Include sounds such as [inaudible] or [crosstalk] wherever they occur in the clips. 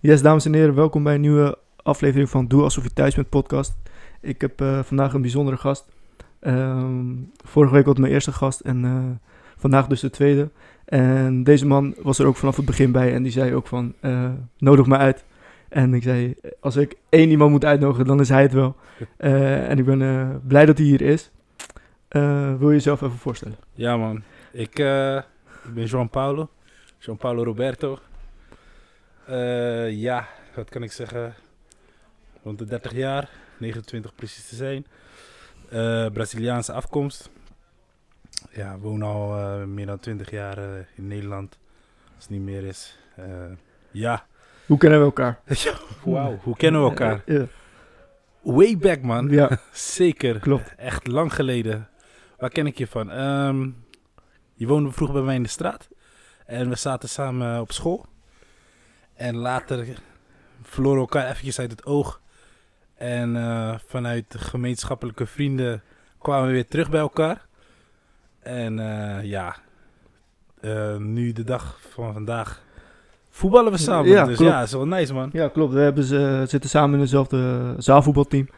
Yes, dames en heren, welkom bij een nieuwe aflevering van Doe Alsof je thuis bent podcast. Ik heb eh, vandaag een bijzondere gast. Ehm, vorige week was het mijn eerste gast en eh, vandaag dus de tweede. En deze man was er ook vanaf het begin bij en die zei ook van, eh, nodig me uit. En ik zei, als ik één iemand moet uitnodigen, dan is hij het wel. [laughs] En ik ben blij dat hij hier is. Wil je jezelf even voorstellen? Ja, man. Ik, ik ben João Paulo. João Paulo Roberto. Eh, ja, wat kan ik zeggen? Rond de 30 jaar, 29 precies te zijn. Eh, Braziliaanse afkomst. Ja, woon al eh, meer dan 20 jaar in Nederland. Als het niet meer is. Ja. Hoe kennen we elkaar? [laughs] Wauw, hoe kennen we elkaar? Way back, man. ja [laughs] Zeker. klopt. Echt lang geleden. Waar ken ik je van? Ehm, je woonde vroeger bij mij in de straat. En we zaten samen op school. En later verloren we elkaar eventjes uit het oog. En eh, vanuit de gemeenschappelijke vrienden kwamen we weer terug bij elkaar. En eh, ja, eh, nu de dag van vandaag voetballen we samen. Ja, dus klopt. ja, is wel nice man. Ja, klopt. We hebben ze, zitten samen in hetzelfde zaalvoetbalteam.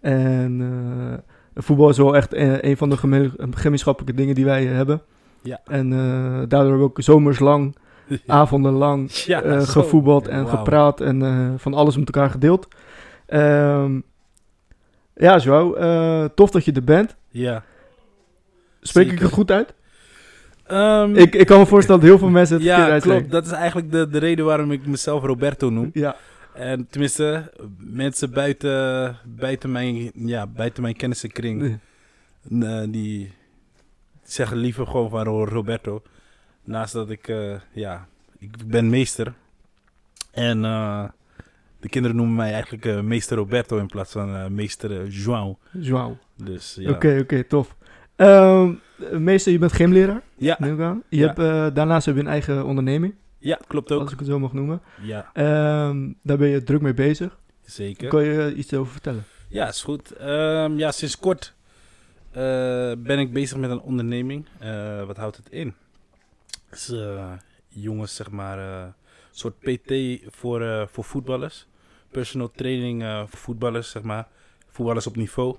En voetbal is wel echt een, een van de geme- gemeenschappelijke dingen die wij hebben. Ja. En daardoor hebben we ook zomers [laughs] avonden lang Ja, eh, zo. gevoetbald en gepraat en eh, van alles met elkaar gedeeld. Ehm, ja, Joao, eh, tof dat je er bent. Ja. Spreek ik het goed uit? Ehm, Ik, ik kan me voorstellen dat heel veel mensen het ja, klopt. Dat is eigenlijk de, de reden waarom ik mezelf Roberto noem. Ja, En tenminste, mensen buiten, buiten, mijn, ja, buiten mijn kennissenkring, die zeggen liever gewoon van Ro- Roberto. Naast dat ik, eh, ja, ik ben meester. En eh, de kinderen noemen mij eigenlijk eh, meester Roberto in plaats van meester João. Joao. Dus ja. Oké, oké, tof. Ehm, meester, je bent gymleraar, Ja, neem ik aan. Je Ja. hebt, daarnaast heb je een eigen onderneming, ja, klopt ook. als ik het zo mag noemen. Ja, Ehm, daar ben je druk mee bezig. zeker. Kan je iets over vertellen? Ja, is goed. Ehm, ja, sinds kort ben ik bezig met een onderneming. Wat houdt het in? Eh, jongens, zeg maar, eh, een soort PT voor, eh, voor voetballers. Personal training eh, voor voetballers, zeg maar. Voetballers op niveau.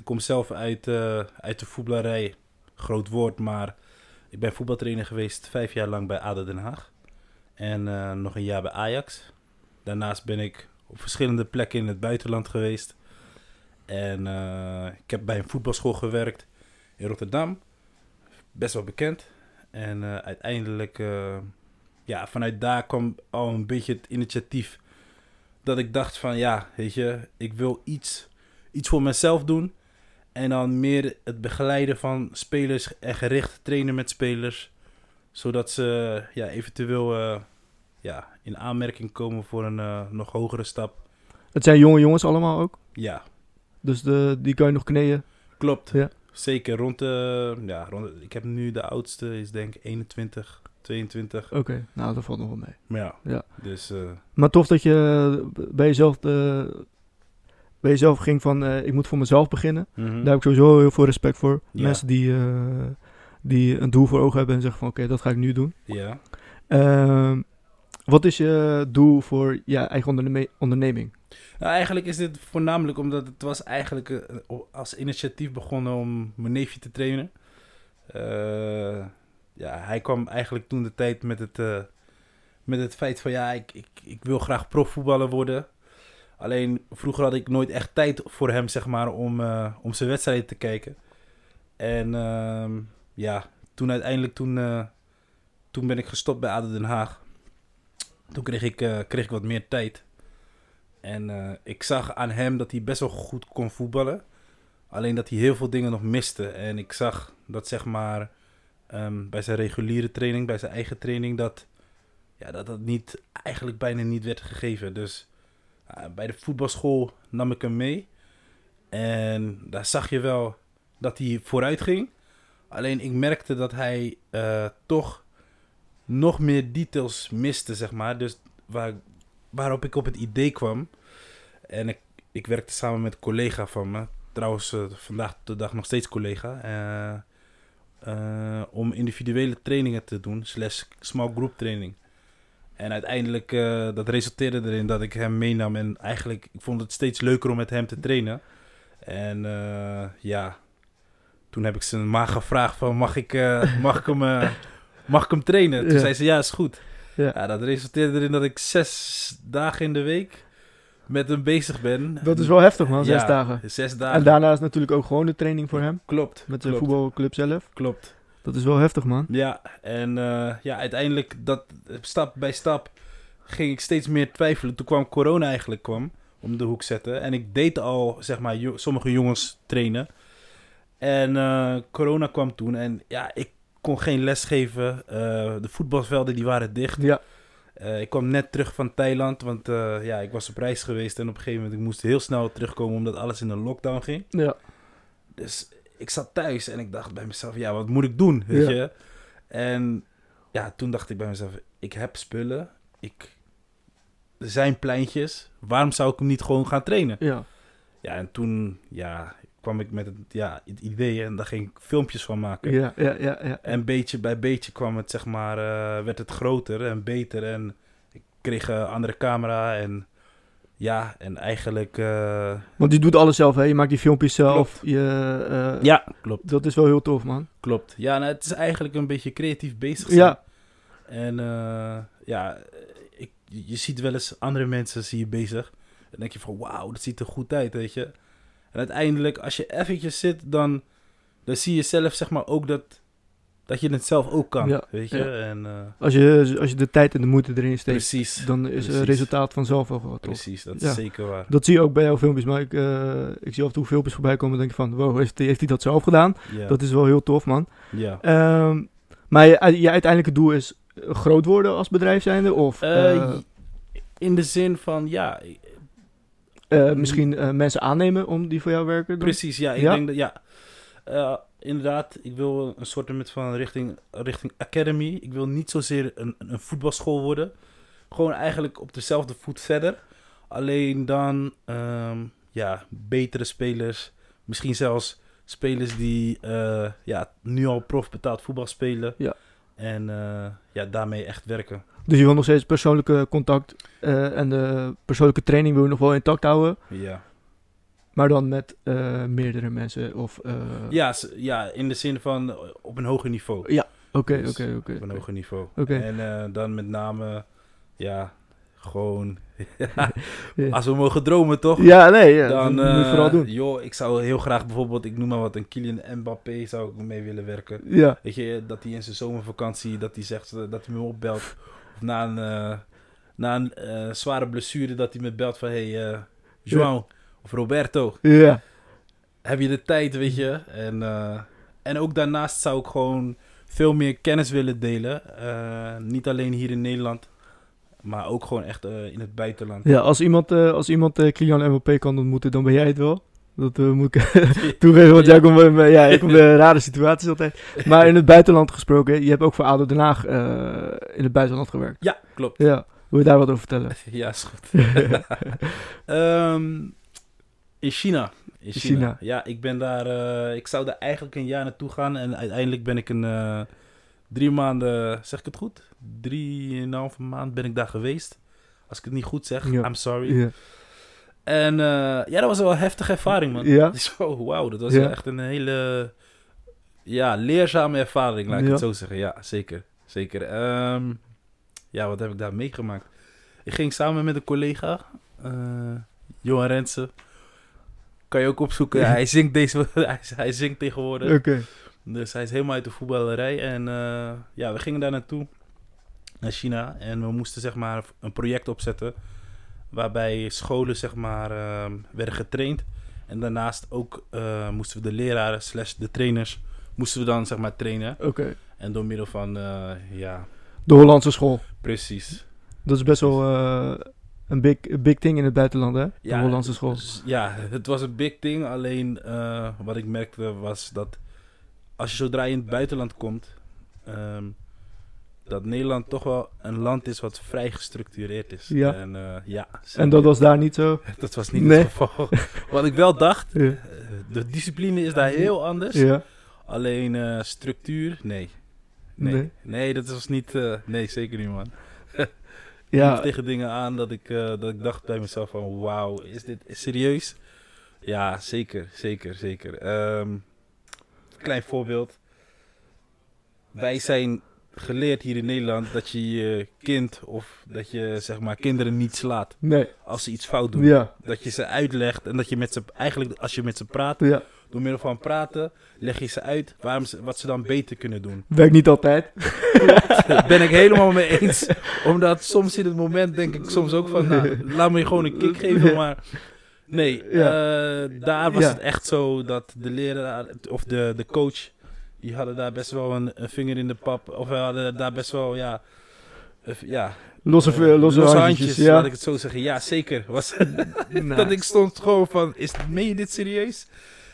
Ik kom zelf uit, eh, uit de voetballerij. Groot woord, maar ik ben voetbaltrainer geweest vijf jaar lang bij ADO Den Haag. En eh, nog een jaar bij Ajax. Daarnaast ben ik op verschillende plekken in het buitenland geweest. En eh, ik heb bij een voetbalschool gewerkt in Rotterdam. Best wel bekend. En eh, uiteindelijk, eh, ja, vanuit daar kwam al een beetje het initiatief. Dat ik dacht van, ja, weet je, ik wil iets, iets voor mezelf doen. En dan meer het begeleiden van spelers en gericht trainen met spelers. Zodat ze ja, eventueel eh, ja, in aanmerking komen voor een nog hogere stap. Het zijn jonge jongens allemaal ook, Ja, dus de, die kan je nog kneeën. Klopt. Ja. Zeker rond de, ja, rond de- ik heb nu de oudste is denk ik 21, 22. Oké, nou dat valt nog wel mee. Maar ja, Ja. dus eh, Maar tof dat je bij jezelf, eh, bij jezelf ging van, eh, ik moet voor mezelf beginnen. mhm. Daar heb ik sowieso heel veel respect voor. Ja. Mensen die, die een doel voor ogen hebben en zeggen van, oké, dat ga ik nu doen. ja. Wat is je doel voor je eigen onderne- onderneming? Nou, eigenlijk is dit voornamelijk omdat het was eigenlijk eh, als initiatief begonnen om mijn neefje te trainen. Eh, ja, hij kwam eigenlijk toen de tijd met het, eh, met het feit van ja, ik, ik, ik wil graag profvoetballer worden. Alleen vroeger had ik nooit echt tijd voor hem, zeg maar, om, om zijn wedstrijden te kijken. En ehm, ja, toen uiteindelijk, toen, toen ben ik gestopt bij ADO Den Haag. Toen kreeg ik, eh, kreeg ik wat meer tijd. En eh, ik zag aan hem dat hij best wel goed kon voetballen. Alleen dat hij heel veel dingen nog miste. En ik zag dat zeg maar ehm, bij zijn reguliere training, bij zijn eigen training, dat ja, dat, dat niet, eigenlijk bijna niet werd gegeven. Dus eh, bij de voetbalschool nam ik hem mee. En daar zag je wel dat hij vooruit ging. Alleen ik merkte dat hij toch nog meer details miste, zeg maar. Dus waar, waarop ik op het idee kwam. En ik, ik werkte samen met een collega van me. Trouwens, eh, vandaag de dag nog steeds collega. eh, eh, om individuele trainingen te doen. Slash small group training. En uiteindelijk, dat resulteerde erin dat ik hem meenam. En eigenlijk, ik vond het steeds leuker om met hem te trainen. En ja, toen heb ik zijn ma gevraagd van, mag ik, mag ik, hem, mag ik hem trainen? Toen zei ze, ja, is goed. Ja. Dat resulteerde erin dat ik zes dagen in de week met hem bezig ben. Dat is wel heftig, man, zes Ja, dagen. Zes dagen. En daarna is natuurlijk ook gewoon de training voor hem. Klopt. Met de klopt, voetbalclub zelf. Klopt. Dat is wel heftig, man. Ja, en eh, ja, uiteindelijk, dat, stap bij stap, ging ik steeds meer twijfelen. Toen kwam corona eigenlijk kwam, om de hoek zetten. En ik deed al, zeg maar, jo- sommige jongens trainen. En eh, corona kwam toen en ja, ik kon geen les geven. Eh, de voetbalvelden die waren dicht. Ja, Eh, ik kwam net terug van Thailand, want eh, ja, ik was op reis geweest. En op een gegeven moment ik moest heel snel terugkomen, omdat alles in een lockdown ging. ja. Dus ik zat thuis en ik dacht bij mezelf, ja, wat moet ik doen, weet Ja. je? En ja, toen dacht ik bij mezelf, ik heb spullen, ik... er zijn pleintjes, waarom zou ik hem niet gewoon gaan trainen? ja. Ja, en toen ja, kwam ik met het, ja, het idee en daar ging ik filmpjes van maken. Ja, ja, ja, ja. En beetje bij beetje kwam het, zeg maar, eh, werd het groter en beter en ik kreeg een andere camera en ja, en eigenlijk... eh, Want je doet alles zelf, hè? Je maakt die filmpjes zelf. Klopt. Je, eh, ja, klopt. Dat is wel heel tof, man. Klopt. Ja, nou, het is eigenlijk een beetje creatief bezig zijn. Ja, En ja, ik, je ziet wel eens andere mensen zie je bezig. Dan denk je van, wauw, dat ziet er goed uit, weet je. En uiteindelijk, als je eventjes zit, dan, dan zie je zelf zeg maar ook dat, dat je het zelf ook kan, Ja, weet je. ja. En, eh, als je, als je de tijd en de moeite erin steekt, precies, dan is het resultaat vanzelf wel wat precies, dat Ja. is zeker waar. Dat zie je ook bij jouw filmpjes, maar ik, eh, ik zie af en toe filmpjes voorbij komen en denk van, wow, heeft, heeft hij dat zelf gedaan? Dat is wel heel tof, man. ja. Ehm, maar je, je uiteindelijke doel is groot worden als bedrijf zijnde? Of eh, in de zin van, ja, eh, misschien eh, mensen aannemen om die voor jou werken? dan? Precies, ja. Ik Ja? denk dat, ja. Eh, inderdaad, ik wil een soort met van richting, richting academy. Ik wil niet zozeer een, een voetbalschool worden. Gewoon eigenlijk op dezelfde voet verder. Alleen dan, ehm, ja, betere spelers. Misschien zelfs spelers die, ja, nu al prof betaald voetbal spelen. Ja. En eh, ja, daarmee echt werken. Dus je wil nog steeds persoonlijke contact eh, en de persoonlijke training wil je nog wel intact houden, Ja. maar dan met eh, meerdere mensen of... Ja, ja, in de zin van op een hoger niveau. Ja, Oké, Dus oké, oké. Op een hoger niveau. Oké. En dan met name, ja, gewoon... [laughs] Ja. Als we mogen dromen, toch? Ja, nee, ja, dan moet je eh, vooral doen. Joh, ik zou heel graag bijvoorbeeld, ik noem maar wat, een Kylian Mbappé zou ik mee willen werken. Ja, Weet je, dat hij in zijn zomervakantie, dat hij zegt, eh, dat hij me opbelt. Of na een, eh, na een zware blessure, dat hij me belt van, hey, eh João of Roberto, ja, heb je de tijd, weet je? En, en ook daarnaast zou ik gewoon veel meer kennis willen delen. Niet alleen hier in Nederland, maar ook gewoon echt eh, in het buitenland. ja als iemand, eh als iemand eh, Kylian Mbappé kan ontmoeten, dan ben jij het wel. Dat moet ik [laughs] [laughs] toegeven, want Ja. jij komt, bij- ja, ik kom bij rare situaties altijd. Maar in het buitenland gesproken, je hebt ook voor ADO Den Haag in het buitenland gewerkt. Ja, klopt. Ja, wil je daar wat over vertellen? [laughs] Ja, is goed. Ehm, in China. In China. China. Ja, ik ben daar. ik zou daar eigenlijk een jaar naartoe gaan. En uiteindelijk ben ik een drie maanden. Zeg ik het goed? Drieënhalve maand ben ik daar geweest. Als ik het niet goed zeg, Ja. I'm sorry. Ja, En eh, ja, dat was wel een heftige ervaring, man. Ja? [laughs] Zo, wauw, dat was echt een hele ja, leerzame ervaring, laat ik het zo zeggen. Ja, zeker. Zeker. Ehm, ja, wat heb ik daar meegemaakt? Ik ging samen met een collega, eh, Johan Rensen. Kan je ook opzoeken. [laughs] hij, zingt deze, [laughs] hij, hij zingt tegenwoordig. oké. Dus hij is helemaal uit de voetballerij. En eh, ja, we gingen daar naartoe, naar China. En we moesten zeg maar een project opzetten. Waarbij scholen zeg maar ehm, werden getraind. En daarnaast ook eh, moesten we de leraren slash de trainers moesten we dan zeg maar trainen. Oké. En door middel van, eh, ja, De Hollandse school. precies. Dat is best wel een big, big thing in het buitenland, hè? De Ja, Hollandse school. Dus, ja, het was een big thing. Alleen wat ik merkte was dat als je zodra je in het buitenland komt, ehm, dat Nederland toch wel een land is wat vrij gestructureerd is. Ja. En, eh, ja, En dat was daar niet zo? [laughs] dat was niet Nee. het geval. [laughs] wat ik wel dacht, Ja. eh, de discipline is daar heel anders. Ja. Alleen eh, structuur, nee. Nee. Nee. nee. dat was niet. nee, zeker niet, man. [laughs] Ja. liep tegen dingen aan dat ik, dat ik dacht bij mezelf van wauw, is dit serieus? Ja, zeker, zeker, zeker. Ehm, klein voorbeeld. Wij zijn geleerd hier in Nederland dat je je kind of dat je zeg maar kinderen niet slaat Nee. als ze iets fout doen. Ja. Dat je ze uitlegt en dat je met ze eigenlijk als je met ze praat, Ja. door middel van praten, leg je ze uit waarom ze, wat ze dan beter kunnen doen. Werkt niet altijd. [laughs] Ben ik helemaal mee eens. Omdat soms in het moment denk ik soms ook van, nou, laat me je gewoon een kick geven, maar nee, Ja. eh, daar was Ja. het echt zo dat de leraar of de, de coach, die hadden daar best wel een, een vinger in de pap, of we hadden daar best wel, ja, eh, ja, Losse, losse, handjes. laat ja. ik het zo zeggen. Ja, zeker. Was, [laughs] dat ik stond gewoon van, is, meen je dit serieus?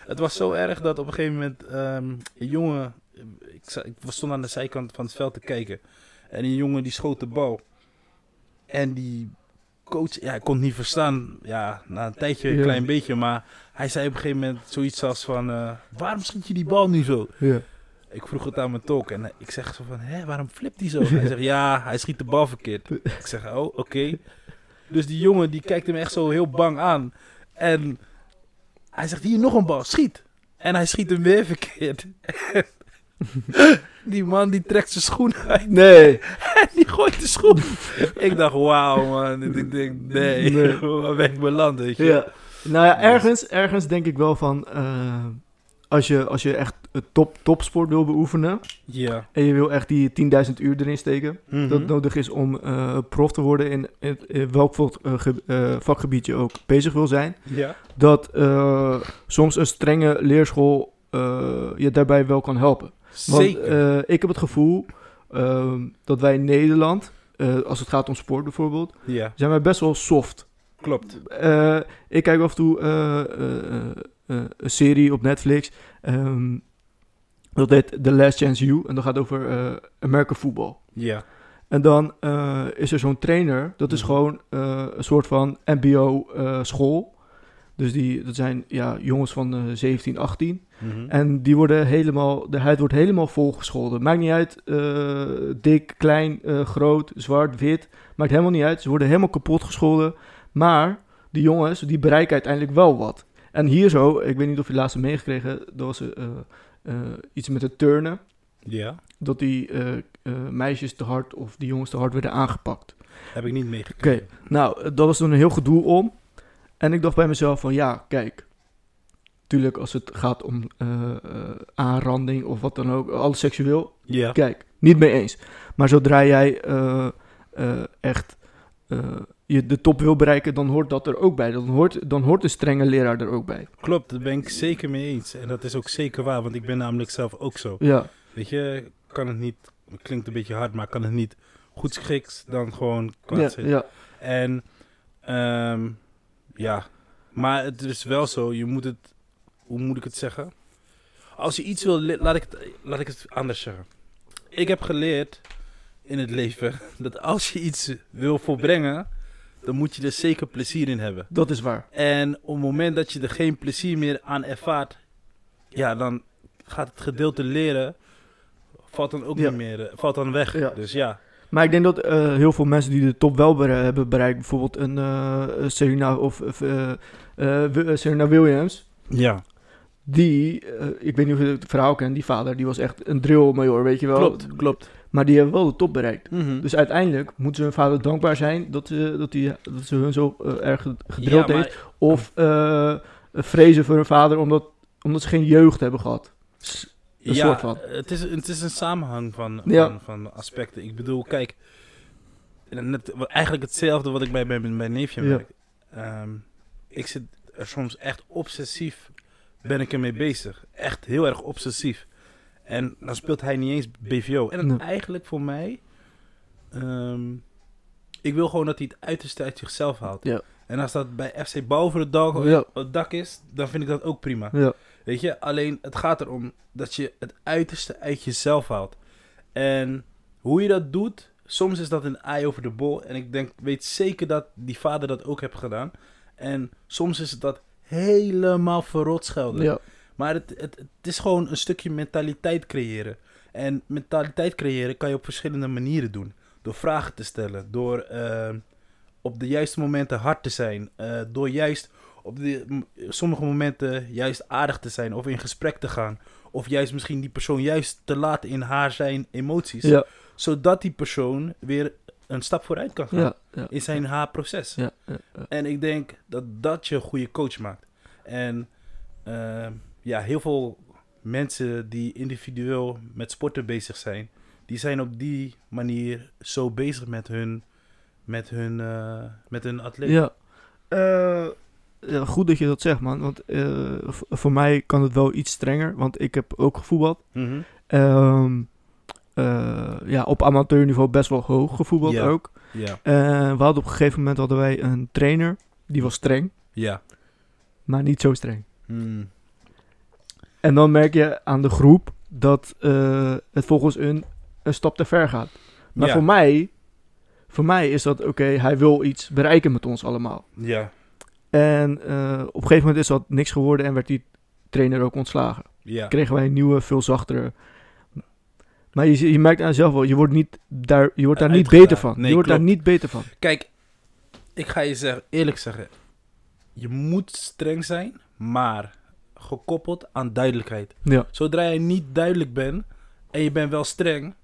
Het was zo erg dat op een gegeven moment ehm, een jongen, ik, ik stond aan de zijkant van het veld te kijken. En een jongen die schoot de bal. En die coach, ja, ik kon het niet verstaan. Ja, na een tijdje een klein beetje. Maar hij zei op een gegeven moment zoiets als van, eh, waarom schiet je die bal nu zo? Ja. Ik vroeg het aan mijn tolk en ik zeg zo van, hè, waarom flipt hij zo? Hij zegt, ja, hij schiet de bal verkeerd. Ik zeg, oh, oké. Dus die jongen, die kijkt hem echt zo heel bang aan. En hij zegt, hier nog een bal, schiet. En hij schiet hem weer verkeerd. Die man, die trekt zijn schoen uit [laughs] Nee. [laughs] en die gooit de schoen. ik dacht, wauw man. Ik denk, nee, Nee. [laughs] waar ben ik beland, weet je? Ja. Nou ja, ergens, ergens denk ik wel van... eh, als, je, als je echt het top, topsport wil beoefenen... Ja. en je wil echt die 10.000 uur erin steken... Mhm. dat nodig is om eh, prof te worden in, in, in welk eh, ge- vakgebied je ook bezig wil zijn... Ja. dat soms een strenge leerschool je daarbij wel kan helpen. Want Zeker. eh, ik heb het gevoel ehm, dat wij in Nederland, eh, als het gaat om sport bijvoorbeeld, zijn wij best wel soft. klopt. Eh, ik kijk af en toe een serie op Netflix. ehm, dat heet The Last Chance You. En dat gaat over eh American football. Ja. En dan is er zo'n trainer. Dat is Mhm. gewoon een soort van MBO-school. Dus die, dat zijn ja, jongens van eh 17, 18. Mhm. En die worden helemaal, de huid wordt helemaal volgescholden. Maakt niet uit, eh, dik, klein, eh, groot, zwart, wit. Maakt helemaal niet uit. Ze worden helemaal kapot gescholden. Maar die jongens, die bereiken uiteindelijk wel wat. En hier zo, ik weet niet of je het laatst hebt meegekregen, dat was eh, eh, iets met het turnen. Ja. Dat die eh, eh, meisjes te hard of die jongens te hard werden aangepakt. Heb ik niet meegekregen. Nou, eh, dat was toen een heel gedoe om. En ik dacht bij mezelf van ja, kijk. Tuurlijk, als het gaat om eh, eh, aanranding of wat dan ook, alles seksueel, Ja. kijk, niet mee eens. Maar zodra jij eh, echt je de top wil bereiken, dan hoort dat er ook bij. Dan hoort, dan hoort een strenge leraar er ook bij. Klopt, daar ben ik zeker mee eens. En dat is ook zeker waar, want ik ben namelijk zelf ook zo. Ja, Weet je, kan het niet, het klinkt een beetje hard, maar kan het niet goed schiks dan gewoon kwaad ja, zijn. ja, En ehm, ja, maar het is wel zo, je moet het, hoe moet ik het zeggen? Als je iets wil, laat ik het, laat ik het anders zeggen. Ik heb geleerd in het leven [laughs] dat als je iets wil volbrengen, dan moet je er zeker plezier in hebben. dat is waar. En op het moment dat je er geen plezier meer aan ervaart, ja, dan gaat het gedeelte leren, valt dan ook Ja. niet meer, eh, valt dan weg. Ja. Dus ja, Maar ik denk dat eh, heel veel mensen die de top wel bere- hebben bereikt, bijvoorbeeld een eh, Serena of eh, Serena Williams, ja, die, ik weet niet of je het verhaal kent, die vader, die was echt een drill-major, weet je wel. klopt, klopt. Maar die hebben wel de top bereikt. Mhm. Dus uiteindelijk moeten ze hun vader dankbaar zijn dat, ze dat, die, dat ze hun zo erg gedrild Ja, maar- heeft. Of vrezen voor hun vader omdat, omdat ze geen jeugd hebben gehad. S- Een ja, soort van. Het, is, het is een samenhang van, Ja. van, van aspecten. Ik bedoel, kijk, net, eigenlijk hetzelfde wat ik bij mijn, mijn neefje Ja. merk. Ehm, ik zit er soms echt obsessief, ben ik ermee bezig. Echt heel erg obsessief. En dan speelt hij niet eens BVO. En Nee. eigenlijk voor mij, ehm, ik wil gewoon dat hij het uiterste uit zichzelf haalt. Ja. En als dat bij FC boven het dak, het dak is, dan vind ik dat ook prima. Ja. Weet je, alleen het gaat erom dat je het uiterste uit jezelf haalt. En hoe je dat doet, soms is dat een eye over de bol. En ik denk, weet zeker dat die vader dat ook heeft gedaan. En soms is het dat helemaal verrot schelden. Ja. Maar het, het, het is gewoon een stukje mentaliteit creëren. En mentaliteit creëren kan je op verschillende manieren doen. Door vragen te stellen. Door eh, op de juiste momenten hard te zijn. eh, door juist op de, sommige momenten juist aardig te zijn. Of in gesprek te gaan. Of juist misschien die persoon juist te laten in haar zijn emoties. Ja, Zodat die persoon weer een stap vooruit kan gaan. ja, ja. In zijn haar proces. Ja, ja, ja. En ik denk dat dat je een goede coach maakt. En eh, ja, heel veel mensen die individueel met sporten bezig zijn, die zijn op die manier zo bezig met hun, met hun, eh, met hun atleet. Ja. Eh, ja, goed dat je dat zegt, man. Want eh, voor mij kan het wel iets strenger. Want ik heb ook gevoetbald. Mhm. Ehm, eh, ja, op amateurniveau best wel hoog gevoetbald ook. Ja, Eh, we hadden op een gegeven moment hadden wij een trainer. Die was streng, ja. maar niet zo streng. Mm. En dan merk je aan de groep dat eh, het volgens hun een stap te ver gaat. Maar voor mij, voor mij is dat oké, hij wil iets bereiken met ons allemaal. Ja, En eh, op een gegeven moment is dat niks geworden en werd die trainer ook ontslagen. ja. Kregen wij een nieuwe, veel zachtere. Maar je, je merkt aan jezelf wel, je wordt, niet daar, je wordt daar niet beter van. Nee, je wordt daar niet beter van. Kijk, ik ga je zeggen, eerlijk zeggen. Je moet streng zijn, maar gekoppeld aan duidelijkheid. Ja, Zodra je niet duidelijk bent en je bent wel streng,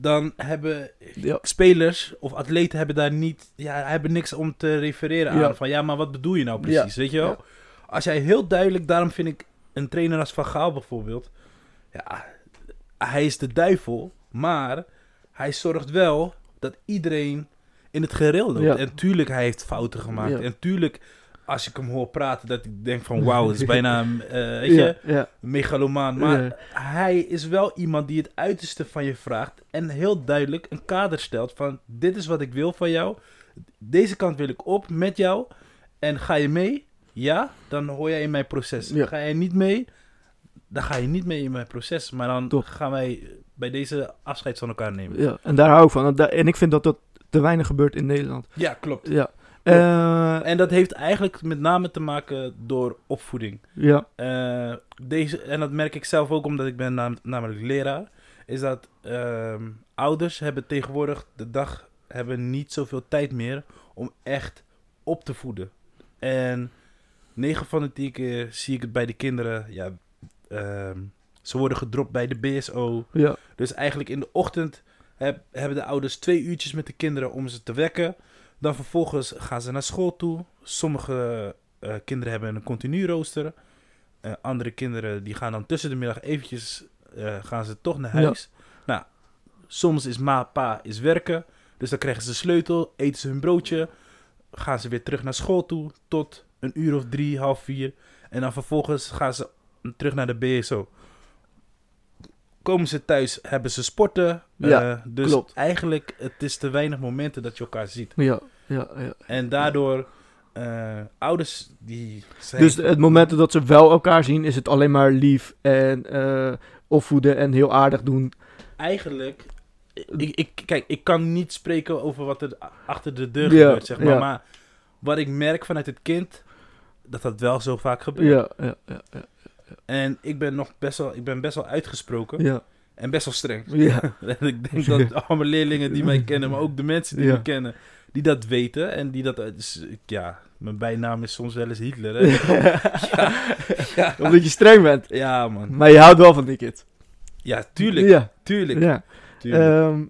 dan hebben ja, spelers of atleten hebben daar niet, ja, hebben niks om te refereren aan. Ja. Van ja, maar wat bedoel je nou precies? Weet je wel? Als jij heel duidelijk, daarom vind ik een trainer als Van Gaal bijvoorbeeld, ja, hij is de duivel, maar hij zorgt wel dat iedereen in het gereel loopt. En tuurlijk, hij heeft fouten gemaakt. En tuurlijk, als ik hem hoor praten, dat ik denk van wauw, het is [laughs] bijna, eh, weet je, ja, een megalomaan. Maar Ja. hij is wel iemand die het uiterste van je vraagt. En heel duidelijk een kader stelt van dit is wat ik wil van jou. Deze kant wil ik op met jou. En ga je mee? Ja, dan hoor jij in mijn proces. Ga je niet mee? Dan ga je niet mee in mijn proces. Maar dan Top. gaan wij bij deze afscheid van elkaar nemen. ja. En daar hou ik van. En ik vind dat dat te weinig gebeurt in Nederland. Ja, klopt. Ja. Eh, En dat heeft eigenlijk met name te maken door opvoeding. ja, Eh, deze, en dat merk ik zelf ook omdat ik ben nam- namelijk leraar. Is dat ehm, ouders hebben tegenwoordig de dag hebben niet zoveel tijd meer om echt op te voeden. En 9 van de 10 keer zie ik het bij de kinderen. Ja, ehm, ze worden gedropt bij de BSO. ja, Dus eigenlijk in de ochtend heb- hebben de ouders twee uurtjes met de kinderen om ze te wekken. Dan vervolgens gaan ze naar school toe. Sommige eh, kinderen hebben een continu rooster. Eh, andere kinderen die gaan dan tussen de middag eventjes eh, gaan ze toch naar Ja. huis. Nou, soms is ma, pa is werken. Dus dan krijgen ze de sleutel, eten ze hun broodje. Gaan ze weer terug naar school toe tot een uur of drie, half vier. En dan vervolgens gaan ze terug naar de BSO. Komen ze thuis, hebben ze sporten. Ja, Eh, dus klopt. eigenlijk, het is te weinig momenten dat je elkaar ziet. ja, ja, ja. En daardoor, eh, ouders die zijn... Dus het moment dat ze wel elkaar zien, is het alleen maar lief en eh, opvoeden en heel aardig doen. Eigenlijk, ik, ik, kijk, ik kan niet spreken over wat er achter de deur Ja, gebeurt, zeg maar. ja. Maar wat ik merk vanuit het kind, dat dat wel zo vaak gebeurt. Ja, ja, ja, ja. En ik ben nog best wel, ik ben best wel uitgesproken ja, en best wel streng. ja. [laughs] Ik denk dat [laughs] alle leerlingen die mij kennen, maar ook de mensen die Ja. me kennen, die dat weten en die dat... Dus, ik- ja, mijn bijnaam is soms wel eens Hitler, hè? [laughs] ja, Omdat je streng bent. ja, man. Maar je houdt wel van die kids. Ja, tuurlijk. Ja, Tuurlijk. ja. tuurlijk. Ehm,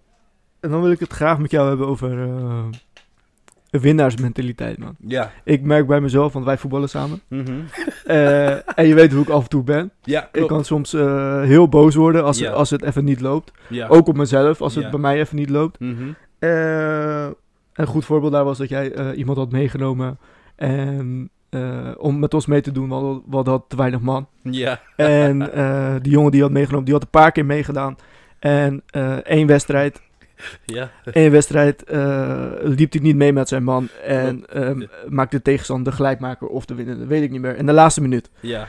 en dan wil ik het graag met jou hebben over eh, winnaarsmentaliteit, man. ja. Ik merk bij mezelf, want wij voetballen samen. Mhm. [laughs] Eh, en je weet hoe ik af en toe ben. Ja, Ik kan soms eh, heel boos worden als, Ja. als het even niet loopt. Ja. Ook op mezelf, als het bij mij even niet loopt. Mhm. Eh, een goed voorbeeld daar was dat jij iemand had meegenomen. En, om met ons mee te doen, want we hadden te weinig man. Ja. En eh, die jongen die had meegenomen, die had een paar keer meegedaan. En eh, één wedstrijd, [laughs] Ja. één wedstrijd eh, liep hij niet mee met zijn man. En Ja. maakte de tegenstander de gelijkmaker of de winnende, weet ik niet meer. In de laatste minuut. Ja.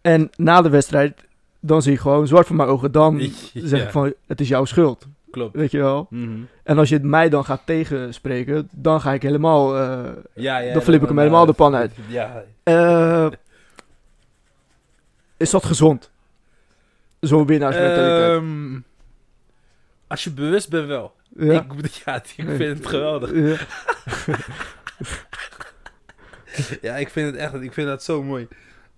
En na de wedstrijd, dan zie ik gewoon zwart voor mijn ogen. Dan [laughs] zeg ik van, het is jouw schuld. Klopt. Weet je wel? Mhm. En als je het mij dan gaat tegenspreken, dan ga ik helemaal... eh, Ja, ja. Dan flip ik hem helemaal de pan uit. [laughs] Ja. eh, is dat gezond? Zo'n winnaarsmentaliteit. Ehm, als je bewust bent wel. Ja. Ik, ja, ik vind het geweldig. Ja. [laughs] Ja, ik vind het echt, ik vind dat zo mooi.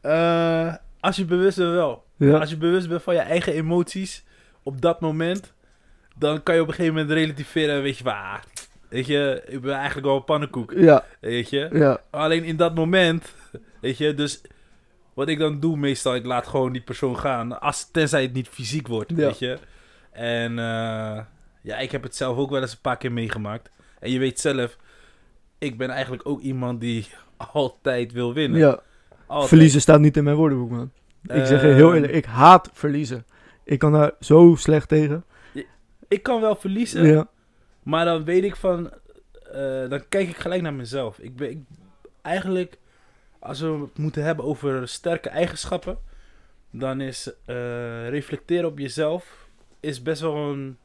Eh, als je bewust bent wel. Ja. Als je bewust bent van je eigen emoties op dat moment, dan kan je op een gegeven moment relativeren en weet je van, ah, weet je, ik ben eigenlijk wel een pannenkoek, Ja. weet je. Ja. Alleen in dat moment, weet je, dus wat ik dan doe meestal, ik laat gewoon die persoon gaan, als, tenzij het niet fysiek wordt, weet je. En eh, ja, ik heb het zelf ook wel eens een paar keer meegemaakt. En je weet zelf, ik ben eigenlijk ook iemand die [laughs] altijd wil winnen. ja. Altijd. Verliezen staat niet in mijn woordenboek, man. Ik zeg je heel Ehm, eerlijk, ik haat verliezen. Ik kan daar zo slecht tegen. Ik kan wel verliezen, Ja. maar dan weet ik van, eh, dan kijk ik gelijk naar mezelf. Ik ben, ik, eigenlijk, als we het moeten hebben over sterke eigenschappen, dan is eh, reflecteren op jezelf is best wel een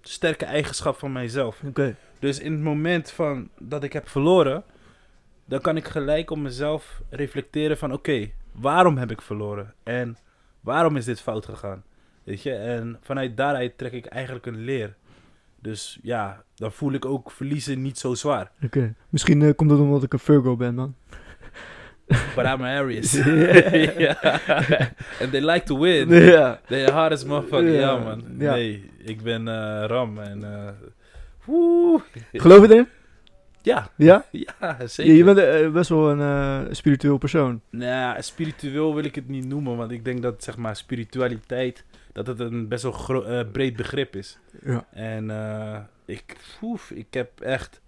sterke eigenschap van mijzelf. Oké. Dus in het moment van dat ik heb verloren, dan kan ik gelijk op mezelf reflecteren van oké, waarom heb ik verloren? En waarom is dit fout gegaan? Weet je? En vanuit daaruit trek ik eigenlijk een leer. Dus ja, dan voel ik ook verliezen niet zo zwaar. Oké. Misschien eh, komt het omdat ik een Virgo ben, man. [laughs] But I'm Aries. [laughs] [laughs] And they like to win. Ja. They're hard as motherfucker. Ja, man. Nee, ik ben eh, Ram en... woe. Geloof je erin? Ja, Ja? ja, zeker. je bent eh, best wel een spiritueel persoon. Nou, spiritueel wil ik het niet noemen, want ik denk dat zeg maar spiritualiteit dat het een best wel eh, breed begrip is. Ja. En ik, oef, ik heb echt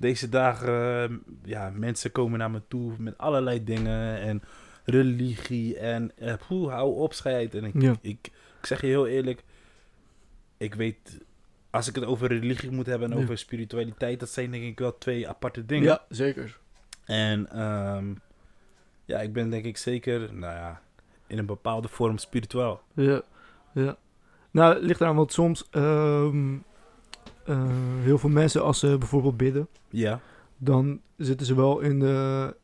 deze dagen, eh, ja, mensen komen naar me toe met allerlei dingen en religie en poeh, hou op, scheid. En ik, Ja. ik, ik zeg je heel eerlijk, ik weet, als ik het over religie moet hebben en Ja. over spiritualiteit, dat zijn denk ik wel twee aparte dingen. Ja, zeker. En ehm, ja, ik ben denk ik zeker, nou ja, in een bepaalde vorm spiritueel. Ja. ja. Nou, het ligt eraan, want soms ehm, eh, heel veel mensen, als ze bijvoorbeeld bidden, Ja. dan zitten ze wel in de,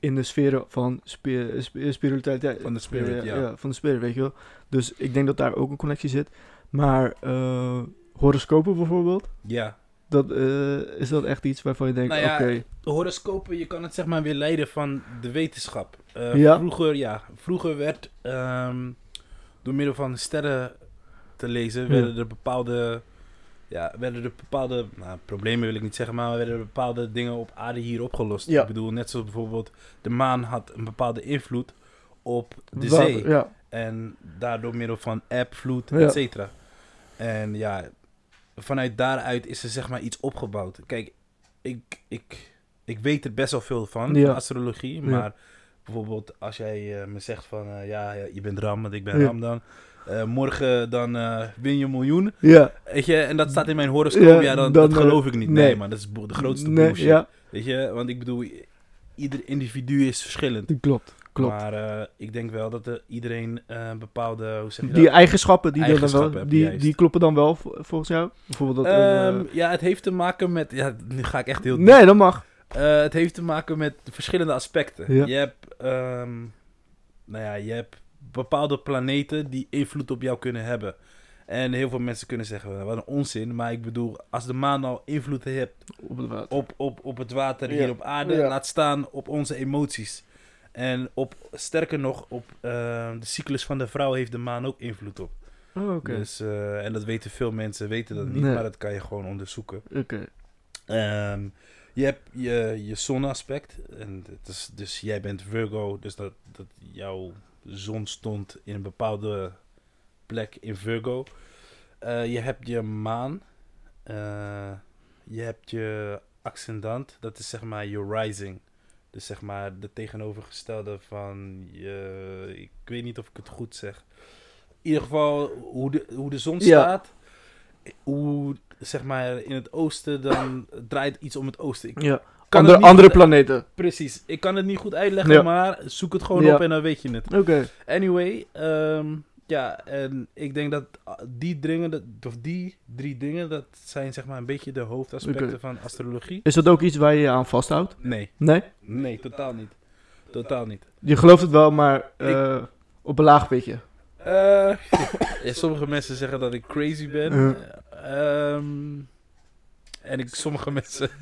in de sferen van spi- spi- spiritualiteit. Van de spirit, ja. Van de spirit, weet je wel. Dus ik denk dat daar ook een connectie zit. Maar eh, horoscopen bijvoorbeeld, Ja. dat, eh, is dat echt iets waarvan je denkt, Nou ja, oké, De horoscopen, je kan het zeg maar weer leiden van de wetenschap. Ja. Vroeger, ja, vroeger werd ehm, door middel van sterren te lezen, werden er bepaalde, ja, werden er bepaalde, nou, problemen wil ik niet zeggen, maar werden er bepaalde dingen op aarde hier opgelost. Ja. Ik bedoel, net zoals bijvoorbeeld de maan had een bepaalde invloed op de water, zee. Ja, En daardoor middel van app, vloed, Ja. et cetera. En ja, vanuit daaruit is er zeg maar iets opgebouwd. Kijk, ik, ik, ik weet er best wel veel van, van astrologie. Maar bijvoorbeeld als jij eh, me zegt van, eh, ja, je bent Ram, want ik ben. Ram dan. Eh, morgen dan eh, win je een miljoen. ja. Weet je, en dat staat in mijn horoscoop. Ja, Ja, dan, dan, dat eh, geloof ik niet. Nee, nee. maar dat is de grootste Nee, bullshit. ja, Weet je, want ik bedoel, ieder individu is verschillend. klopt, klopt. Maar eh, ik denk wel dat er iedereen eh, een bepaalde, hoe zeg je Die dat? eigenschappen, die, dan Eigenschappen wel, heb je die, juist. die kloppen dan wel vol- volgens jou? Bijvoorbeeld dat... Ehm, eh, ja, het heeft te maken met. Ja, nu ga ik echt heel. nee, dat mag. Eh, het heeft te maken met verschillende aspecten. Ja. Je hebt. ehm, nou ja, je hebt bepaalde planeten die invloed op jou kunnen hebben. En heel veel mensen kunnen zeggen, wat een onzin. Maar ik bedoel, als de maan al invloed heeft Op het water. op, op, op het water Ja. hier op aarde, Ja. laat staan op onze emoties. En op, sterker nog, op eh, de cyclus van de vrouw heeft de maan ook invloed op. Oh, oké. Dus, eh, en dat weten veel mensen, weten dat niet, Nee. maar dat kan je gewoon onderzoeken. Oké. Ehm, je hebt je, je zonaspect. En het is, dus jij bent Virgo, dus dat, dat jouw zon stond in een bepaalde plek in Virgo. Eh, je hebt je maan. Eh, je hebt je ascendant, dat is zeg maar je rising. Dus zeg maar de tegenovergestelde van je. Ik weet niet of ik het goed zeg. In ieder geval hoe de, hoe de zon Ja. staat. Hoe zeg maar in het oosten dan draait iets om het oosten. Ik Ja. Kan Andere, andere planeten. Precies. Ik kan het niet goed uitleggen, Ja. maar zoek het gewoon Ja. op en dan weet je het. Oké. Anyway, ehm, ja, en ik denk dat ah, die dingen, dat, of die drie dingen, dat zijn zeg maar een beetje de hoofdaspecten van astrologie. Is dat ook iets waar je je aan vasthoudt? Nee, Nee? nee, totaal niet. Totaal niet. Je gelooft het wel, maar eh, op een laag pitje. Eh, [laughs] ja, sommige mensen zeggen dat ik crazy ben. Ehm, en ik, sommige mensen... [laughs]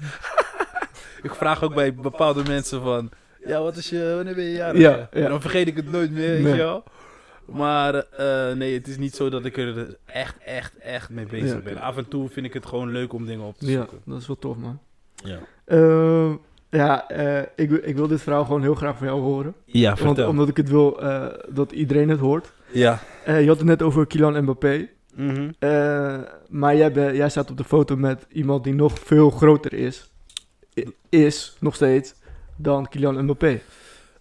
ik vraag ook bij bepaalde mensen van... Ja, wat is je... Wanneer ben je jarig? Ja, ja. En dan vergeet ik het nooit meer, weet Nee. je wel. Maar eh, nee, het is niet zo dat ik er echt, echt, echt mee bezig Ja. ben. Af en toe vind ik het gewoon leuk om dingen op te Ja, zoeken. dat is wel tof, man. Ja, Ehm, ja, eh, ik, wil- ik wil dit verhaal gewoon heel graag van jou horen. ja Want, omdat ik het wil eh, dat iedereen het hoort. Ja. Eh, je had het net over Kylian Mbappé. Mhm. Eh, maar jij, ben- jij staat op de foto met iemand die nog veel groter is. Is, nog steeds, dan Kylian Mbappé.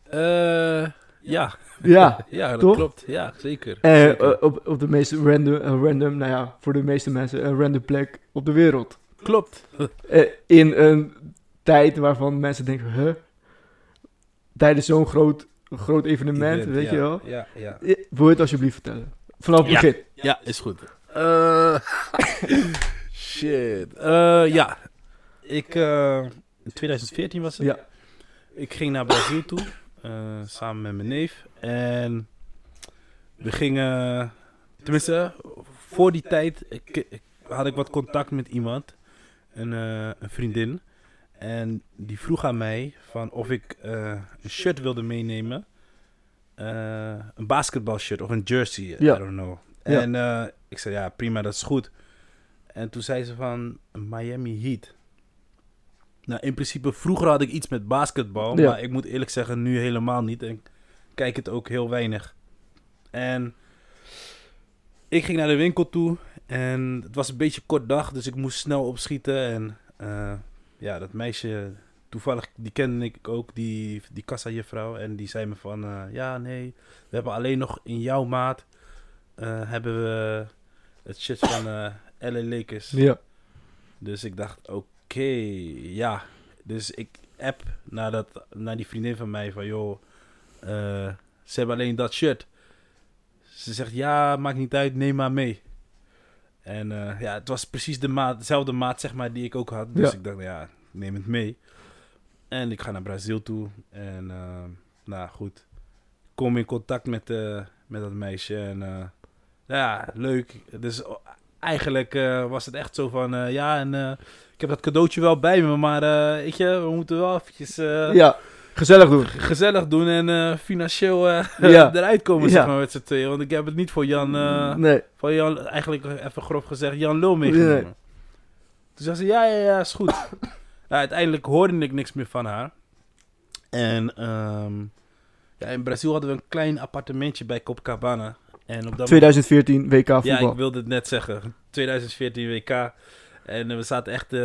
Eh, ja. Ja. [laughs] ja, dat toch? klopt. Ja, zeker. Eh, Zeker. eh, op, op de meest random, random, nou ja, voor de meeste mensen een random plek op de wereld. klopt. [laughs] Eh, in een tijd waarvan mensen denken, huh? Tijdens zo'n groot, groot evenement, Event, weet ja, je wel? Ja, ja. Wil je het alsjeblieft vertellen? Vanaf het Ja. begin. Ja, is goed. Eh, [laughs] shit. Eh, ja. Ik, eh, in 2014 was het. Ja. Ik ging naar Brazil toe, eh, samen met mijn neef. En we gingen, tenminste, voor die tijd ik, ik- had ik wat contact met iemand, een, eh, een vriendin. En die vroeg aan mij van of ik eh, een shirt wilde meenemen. Een basketbalshirt of een jersey, Ja. I don't know. Ja. En ik zei, ja prima, dat is goed. En toen zei ze van Miami Heat. Nou, in principe, vroeger had ik iets met basketbal. Ja. Maar ik moet eerlijk zeggen, nu helemaal niet. En ik kijk het ook heel weinig. En ik ging naar de winkel toe. En het was een beetje kort dag, dus ik moest snel opschieten. En eh, ja, dat meisje, toevallig, die kende ik ook, die, die kassa-juffrouw. En die zei me van, eh, ja, nee, we hebben alleen nog in jouw maat... eh, hebben we het shirt van LA Lakers. Ja. Dus ik dacht, oké, ja. Dus ik app naar, dat, naar die vriendin van mij van, joh, eh, ze hebben alleen dat shirt. Ze zegt, ja, maakt niet uit, neem maar mee. En eh, ja, het was precies de maat, dezelfde maat, zeg maar, die ik ook had. Dus Ja. ik dacht, ja, neem het mee. En ik ga naar Brazil toe. En, eh, nou goed, kom in contact met, met dat meisje. En ja, leuk. Dus eigenlijk eh, was het echt zo van, eh, ja, en eh, ik heb dat cadeautje wel bij me, maar weet je, we moeten wel eventjes ja, gezellig doen. gezellig doen en financieel [laughs] Ja. [laughs] eruit komen, zeg maar, met z'n tweeën. Want ik heb het niet voor Jan, nee. voor Jan, eigenlijk even grof gezegd, Jan Lul meegenomen. Nee. Toen zei ze, ja, ja, ja, is goed. [laughs] ja, uiteindelijk hoorde ik niks meer van haar. En ehm, ja, in Brazil hadden we een klein appartementje bij Copacabana. En op dat 2014 WK voetbal. ja, ik wilde het net zeggen. 2014 WK. En eh, we zaten echt eh,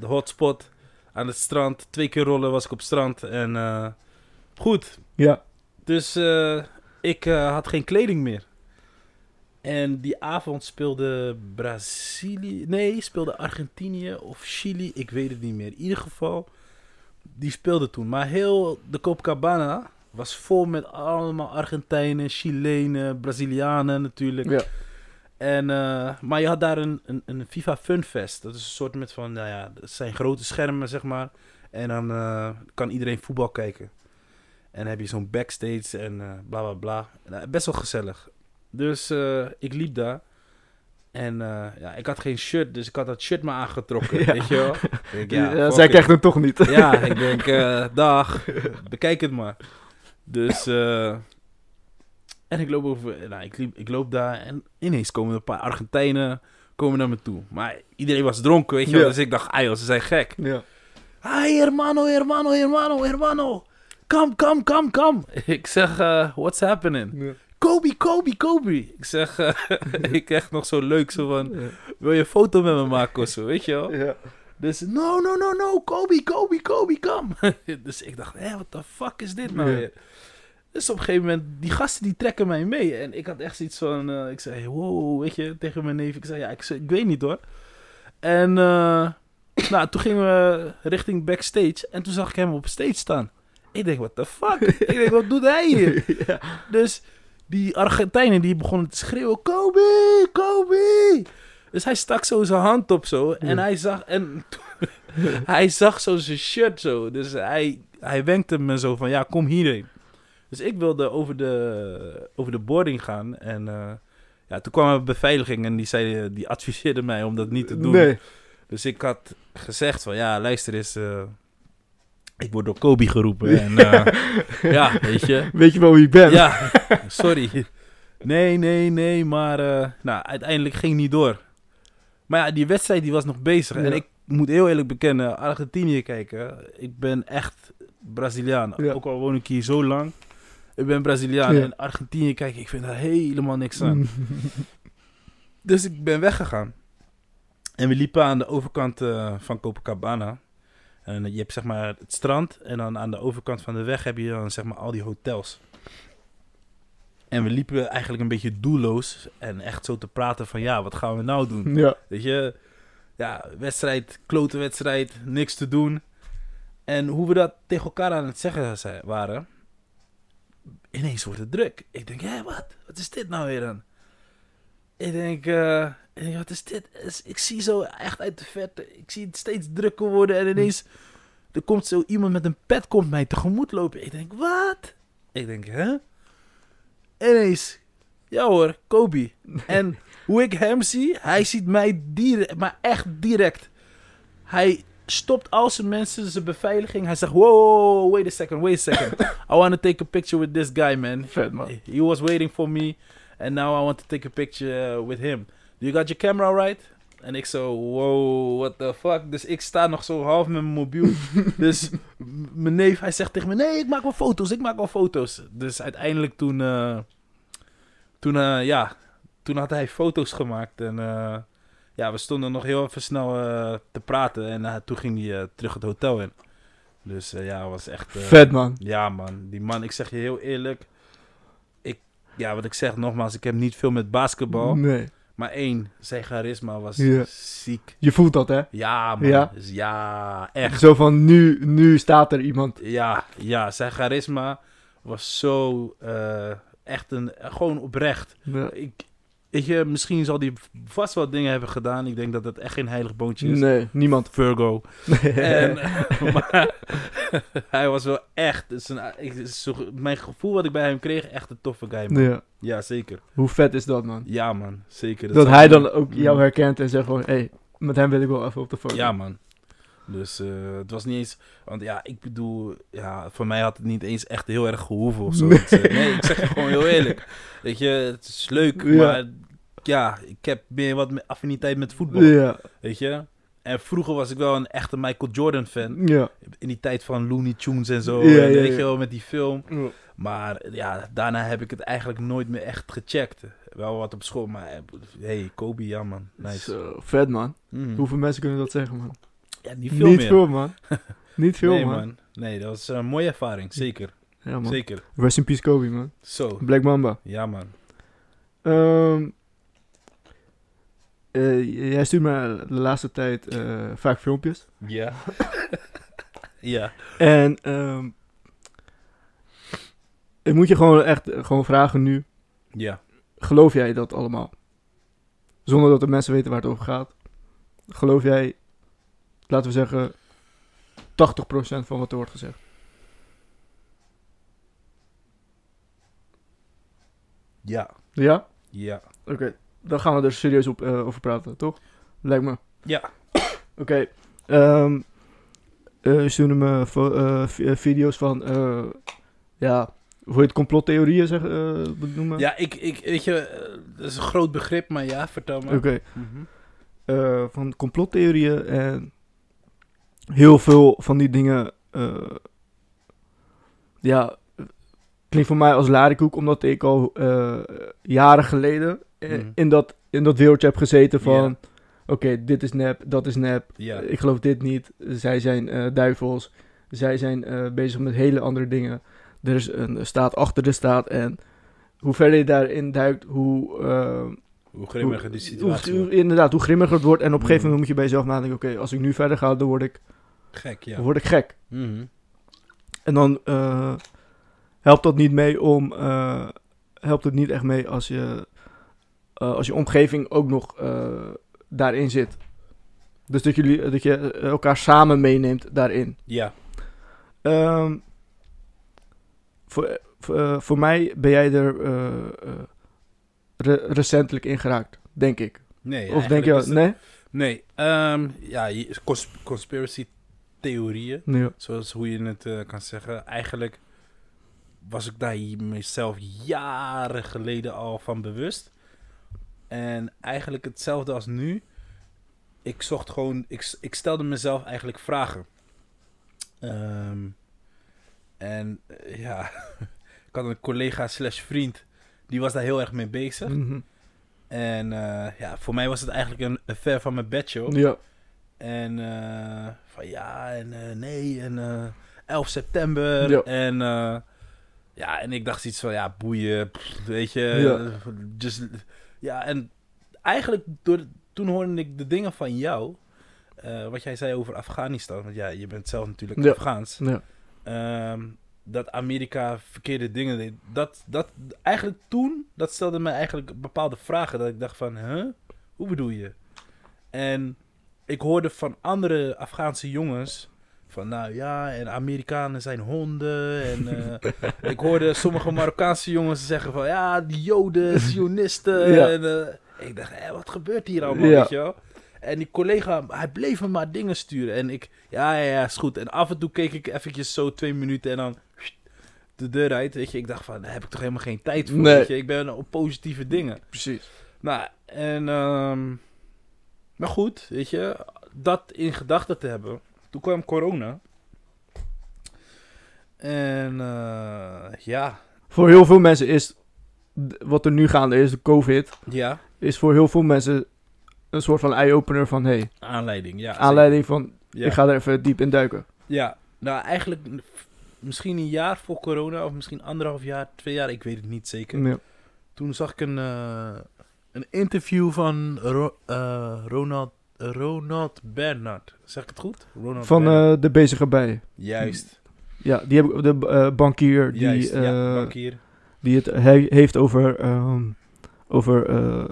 de hotspot aan het strand. Twee keer rollen was ik op strand. En eh, goed. Ja. Dus ik had geen kleding meer. En die avond speelde Brazilië. Nee, speelde Argentinië of Chili. Ik weet het niet meer. In ieder geval, die speelde toen. Maar heel de Copacabana was vol met allemaal Argentijnen, Chilenen, Brazilianen natuurlijk. Ja. En, eh, maar je had daar een, een, een FIFA Fun Fest. Dat is een soort met van, nou ja, dat zijn grote schermen, zeg maar. En dan eh, kan iedereen voetbal kijken. En dan heb je zo'n backstage en eh, bla bla bla. Nou, best wel gezellig. Dus ik liep daar. En ja, ik had geen shirt, dus ik had dat shirt maar aangetrokken, [laughs] Ja. weet je wel. [laughs] Denk, Ja, zij krijgt hem toch niet. Ja, [laughs] ik denk, dag, bekijk het maar. Dus, eh, en ik loop over, nou, ik, liep, ik loop daar en ineens komen een paar Argentijnen komen naar me toe. Maar iedereen was dronken, weet je wel. Ja. Dus ik dacht, joh, ze zijn gek. Ja. Hi, hermano, hermano, hermano, hermano. Come, come, come, come. Ik zeg, eh, what's happening? Ja. Kobe, Kobe, Kobe. Ik zeg, eh, [laughs] ik krijg nog zo leuk, zo van, wil je een foto met me maken of zo, weet je wel? Ja. Dus, no, no, no, no, Kobe, Kobe, Kobe, come. [laughs] dus ik dacht, hé, what the fuck is dit nou weer? Dus op een gegeven moment, die gasten die trekken mij mee. En ik had echt zoiets van, eh, ik zei, wow, weet je, tegen mijn neef. Ik zei, ja, ik, zei, ik weet niet hoor. En eh, nou, toen gingen we richting backstage. En toen zag ik hem op stage staan. Ik denk, what the fuck? ik denk, wat doet hij hier? [laughs] Ja. Dus die Argentijnen die begonnen te schreeuwen: Kobe, Kobe. Dus hij stak zo zijn hand op zo. En Ja. hij zag. En [laughs] hij zag zo zijn shirt zo. Dus hij, hij wenkte me zo van: ja, kom hierheen. Dus ik wilde over de, over de boarding gaan. En eh, Ja, toen kwam er beveiliging en die, zei, die adviseerde mij om dat niet te doen. Nee. Dus ik had gezegd van, ja, luister eens, eh, ik word door Kobe geroepen. En [laughs] eh, ja, weet je. Weet je wel wie ik ben? Ja, sorry. Nee, nee, nee, maar nou, uiteindelijk ging niet door. Maar ja, die wedstrijd die was nog bezig. Ja. En ik moet heel eerlijk bekennen, Argentinië kijken. Ik ben echt Braziliaan. Ja. Ook al woon ik hier zo lang. Ik ben Braziliaan. Ja. En Argentinië kijken, ik vind daar helemaal niks aan. [laughs] Dus ik ben weggegaan. En we liepen aan de overkant eh, van Copacabana. En je hebt zeg maar het strand. En dan aan de overkant van de weg heb je dan zeg maar al die hotels. En we liepen eigenlijk een beetje doelloos. En echt zo te praten van ja, wat gaan we nou doen? [laughs] ja. Weet je, ja, wedstrijd, klote wedstrijd, niks te doen. En hoe we dat tegen elkaar aan het zeggen waren, ineens wordt het druk. Ik denk, hé, wat? Wat is dit nou weer dan? Ik denk, eh, ik denk, wat is dit? Ik zie zo echt uit de verte, ik zie het steeds drukker worden en ineens, er komt zo iemand met een pet komt mij tegemoet lopen. Ik denk, wat? Ik denk, hè? Ineens, ja hoor, Kobe. En hoe ik hem zie, hij ziet mij direct, maar echt direct. Hij stopt al zijn mensen, zijn beveiliging. Hij zegt, wow, wait a second, wait a second. [laughs] I want to take a picture with this guy, man. Vet, man. He was waiting for me, and now I want to take a picture uh, with him. Do you got your camera right? En ik zo, wow, what the fuck? Dus ik sta nog zo half met mijn mobiel. [laughs] dus mijn neef, hij zegt tegen me, nee, ik maak wel foto's, ik maak wel foto's. Dus uiteindelijk toen, eh, toen, eh, ja, toen had hij foto's gemaakt. En eh, ja, we stonden nog heel even snel te praten. En toen ging hij terug het hotel in. Dus ja, was echt... Vet, man. ja, man. Die man, ik zeg je heel eerlijk. Ik, ja, wat ik zeg nogmaals, ik heb niet veel met basketbal. Nee. Maar één, zijn charisma was Ja. ziek. Je voelt dat, hè? Ja, man. Ja? Dus ja, echt. Zo van, nu, nu staat er iemand. Ja, ja, zijn charisma was zo eh, echt een, gewoon oprecht. Ja. Ik, weet je, misschien zal hij vast wel dingen hebben gedaan. Ik denk dat het echt geen heilig boontje is. Nee, niemand. Virgo. [laughs] En, [laughs] maar [laughs] hij was wel echt, ik- zo- mijn gevoel wat ik bij hem kreeg, echt een toffe guy, man. Ja. Ja, zeker. Hoe vet is dat, man? Ja, man. Zeker. Dat zou- hij dan ook Mm. jou herkent en zegt gewoon, hé, hey, met hem wil ik wel even op de foto. Ja, man. Dus eh, het was niet eens... Want ja, ik bedoel... Ja, voor mij had het niet eens echt heel erg gehoeven of zo. Nee. Nee ik zeg je gewoon heel eerlijk. [laughs] Weet je, het is leuk, Ja. maar... Ja, ik heb meer wat affiniteit met voetbal. Ja, Weet je? En vroeger was ik wel een echte Michael Jordan fan. ja. In die tijd van Looney Tunes en zo. Ja, en weet je wel, met die film. Maar ja, daarna heb ik het eigenlijk nooit meer echt gecheckt. Wel wat op school, maar eh, hey, Kobe, ja man, nice. Zo, vet, man. Mhm. Hoeveel mensen kunnen dat zeggen, man? Ja, niet veel Niet meer. veel, man. [laughs] Niet veel, nee, man. Nee, dat was een mooie ervaring, zeker. Ja, man. Zeker. Rest in peace, Kobe, man. Zo, Black Mamba. ja man. Ehm, eh, jij stuurt me de laatste tijd eh, vaak filmpjes. Ja. [laughs] ja. En ehm, ik moet je gewoon echt eh, gewoon vragen nu. Ja. Geloof jij dat allemaal? Zonder dat de mensen weten waar het over gaat. Geloof jij, laten we zeggen, 80% van wat er wordt gezegd? Ja. Ja? Ja. Oké, dan gaan we er serieus op, eh, over praten, toch? Lijkt me. Ja. [coughs] Oké. je stuurde me video's van, eh, ja, hoe je het complottheorieën zeg, eh, benoemen? Ja, ik, ik, weet je, dat is een groot begrip, maar ja, vertel me. Oké. Mhm. van complottheorieën en heel veel van die dingen, eh, ja, klinkt voor mij als larikoek, omdat ik al eh, jaren geleden Mhm. in, dat, in dat wereldje heb gezeten van, oké, dit is nep, dat is nep, ik geloof dit niet, zij zijn eh, duivels, zij zijn bezig met hele andere dingen, er is een staat achter de staat en hoe verder je daarin duikt, hoe... Hoe grimmiger die situatie hoe, wordt. inderdaad, hoe grimmiger het wordt. En op een gegeven moment moet je bij jezelf nadenken: oké, als ik nu verder ga, dan word ik, Gek, dan ja. word ik gek. Mhm. En dan eh, helpt dat niet mee om. eh, helpt het niet echt mee als je. eh, als je omgeving ook nog daarin zit. Dus dat, jullie, dat je elkaar samen meeneemt daarin. Ja. Ehm, voor, voor, voor mij ben jij er. re- recentelijk ingeraakt, denk ik. Nee, of denk je, nee? Nee, ehm, ja, conspiracy theorieën, zoals hoe je het eh, kan zeggen. Eigenlijk was ik daar mezelf jaren geleden al van bewust. En eigenlijk hetzelfde als nu. Ik zocht gewoon, ik, ik stelde mezelf eigenlijk vragen. Ehm, en eh, ja, [laughs] ik had een collega slash vriend, die was daar heel erg mee bezig. Mhm. En eh, ja, voor mij was het eigenlijk een, ver van mijn bedshow. Ja. En eh, van ja, en eh, nee, en eh 11 september. Ja. En ja, en ik dacht iets van ja, boeien, pff, weet je. Ja. just, ja, en eigenlijk door, toen hoorde ik de dingen van jou. wat jij zei over Afghanistan. Want ja, je bent zelf natuurlijk Ja. Afghaans. Ja. Ehm, dat Amerika verkeerde dingen deed. Dat, dat, eigenlijk toen, dat stelde mij eigenlijk bepaalde vragen. Dat ik dacht van, huh? Hoe bedoel je? En ik hoorde van andere Afghaanse jongens... Van nou ja, en Amerikanen zijn honden. En eh, [laughs] ik hoorde sommige Marokkaanse jongens zeggen van... Ja, die joden, [laughs] sionisten. Ja. En, eh, ik dacht, hé, wat gebeurt hier allemaal, Ja. weet je wel? En die collega, hij bleef me maar dingen sturen. En ik, ja, ja, ja, is goed. En af en toe keek ik eventjes zo twee minuten en dan de deur uit, weet je. Ik dacht van, daar heb ik toch helemaal geen tijd voor, Nee. weet je. Ik ben op positieve dingen. Precies. Nou, en, ehm, maar goed, weet je, dat in gedachten te hebben. Toen kwam corona. En, eh, ja, Voor heel veel mensen is wat er nu gaande is, de COVID, ja, is voor heel veel mensen een soort van eye-opener van hey, aanleiding, ja. aanleiding van. Ja. ik ga er even diep in duiken. Ja, nou eigenlijk misschien een jaar voor corona, of misschien anderhalf jaar, twee jaar, ik weet het niet zeker. Toen zag ik een, eh, een interview van Ro- eh, Ronald, Ronald Bernard. Zeg ik het goed? Ronald Van eh, de bezige bij. Juist, Ja, die heb ik, de eh, bankier die, juist, ja, eh, bankier. die het he- heeft over, ehm, over eh,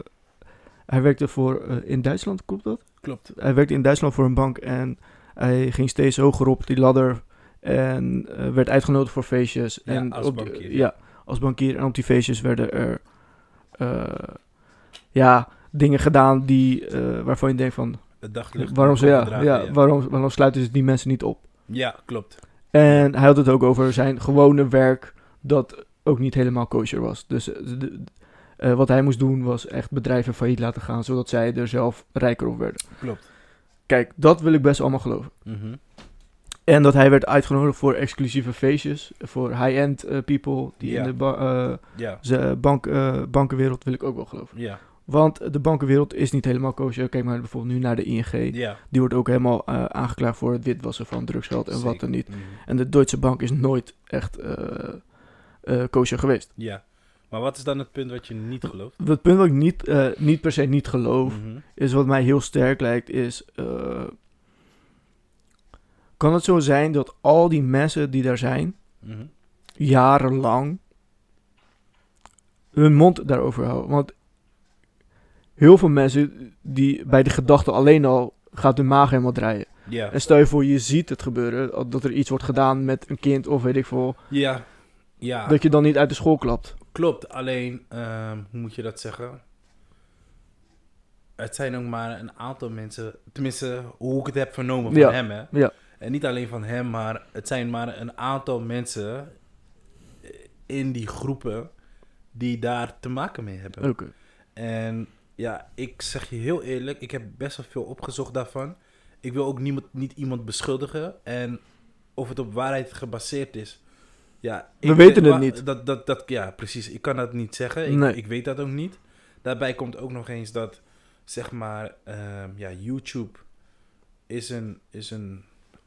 hij werkte voor, in Duitsland, klopt dat? Klopt. Hij werkte in Duitsland voor een bank en hij ging steeds hoger op die ladder en eh, werd uitgenodigd voor feestjes. Ja, en als op bankier. ja, als bankier. En op die feestjes werden er eh, ja, dingen gedaan die, eh, waarvan je denkt van, Het daglicht. waarom, ze, ja, ja, Waarom, waarom sluiten ze die mensen niet op? Ja, klopt. En hij had het ook over zijn gewone werk, dat ook niet helemaal kosher was. Dus eh, de- eh, wat hij moest doen was echt bedrijven failliet laten gaan, zodat zij er zelf rijker op werden. Klopt. Kijk, dat wil ik best allemaal geloven. Mhm. En dat hij werd uitgenodigd voor exclusieve feestjes, voor high-end eh, people, die Ja. in de ba- eh, Ja, ze bank, eh, bankenwereld wil ik ook wel geloven. ja, Want de bankenwereld is niet helemaal kosher. Kijk maar bijvoorbeeld nu naar de ING. Die wordt ook helemaal eh, aangeklaagd voor het witwassen van drugsgeld en wat dan niet. Mhm. En de Deutsche Bank is nooit echt eh eh, kosher geweest. Ja. Maar wat is dan het punt wat je niet gelooft? Het punt wat ik niet, eh, niet per se niet geloof, Mhm. is wat mij heel sterk lijkt, is... kan het zo zijn dat al die mensen die daar zijn, Mhm. jarenlang, hun mond daarover houden? Want heel veel mensen, die bij de gedachte alleen al, gaat hun maag helemaal draaien. En stel je voor, je ziet het gebeuren, dat er iets wordt gedaan met een kind of weet ik veel, Ja. Ja. dat je dan niet uit de school klapt. Klopt, alleen, ehm, hoe moet je dat zeggen? Het zijn ook maar een aantal mensen, tenminste, hoe ik het heb vernomen van Ja, hem, hè? ja. En niet alleen van hem, maar het zijn maar een aantal mensen in die groepen die daar te maken mee hebben. Oké. En ja, ik zeg je heel eerlijk, ik heb best wel veel opgezocht daarvan. Ik wil ook niemand, niet iemand beschuldigen. En of het op waarheid gebaseerd is. Ja, We weten het niet. Dat, dat, dat, ja, precies. Ik kan dat niet zeggen. Ik, Nee. ik weet dat ook niet. Daarbij komt ook nog eens dat, zeg maar, ehm, ja, YouTube is een, is een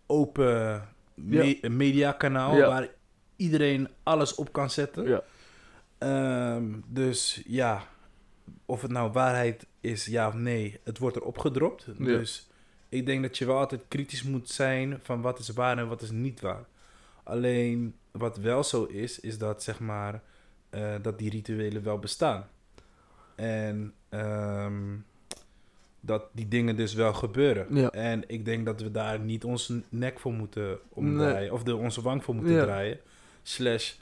open me- Ja. mediakanaal Ja. waar iedereen alles op kan zetten. Ja. Ehm, dus ja, of het nou waarheid is, ja of nee, het wordt erop gedropt. Ja. Dus ik denk dat je wel altijd kritisch moet zijn van wat is waar en wat is niet waar. Alleen wat wel zo is, is dat zeg maar eh, dat die rituelen wel bestaan. En ehm, dat die dingen dus wel gebeuren. Ja. En ik denk dat we daar niet onze nek voor moeten omdraaien. Of de, onze wang voor moeten Ja. draaien. Slash,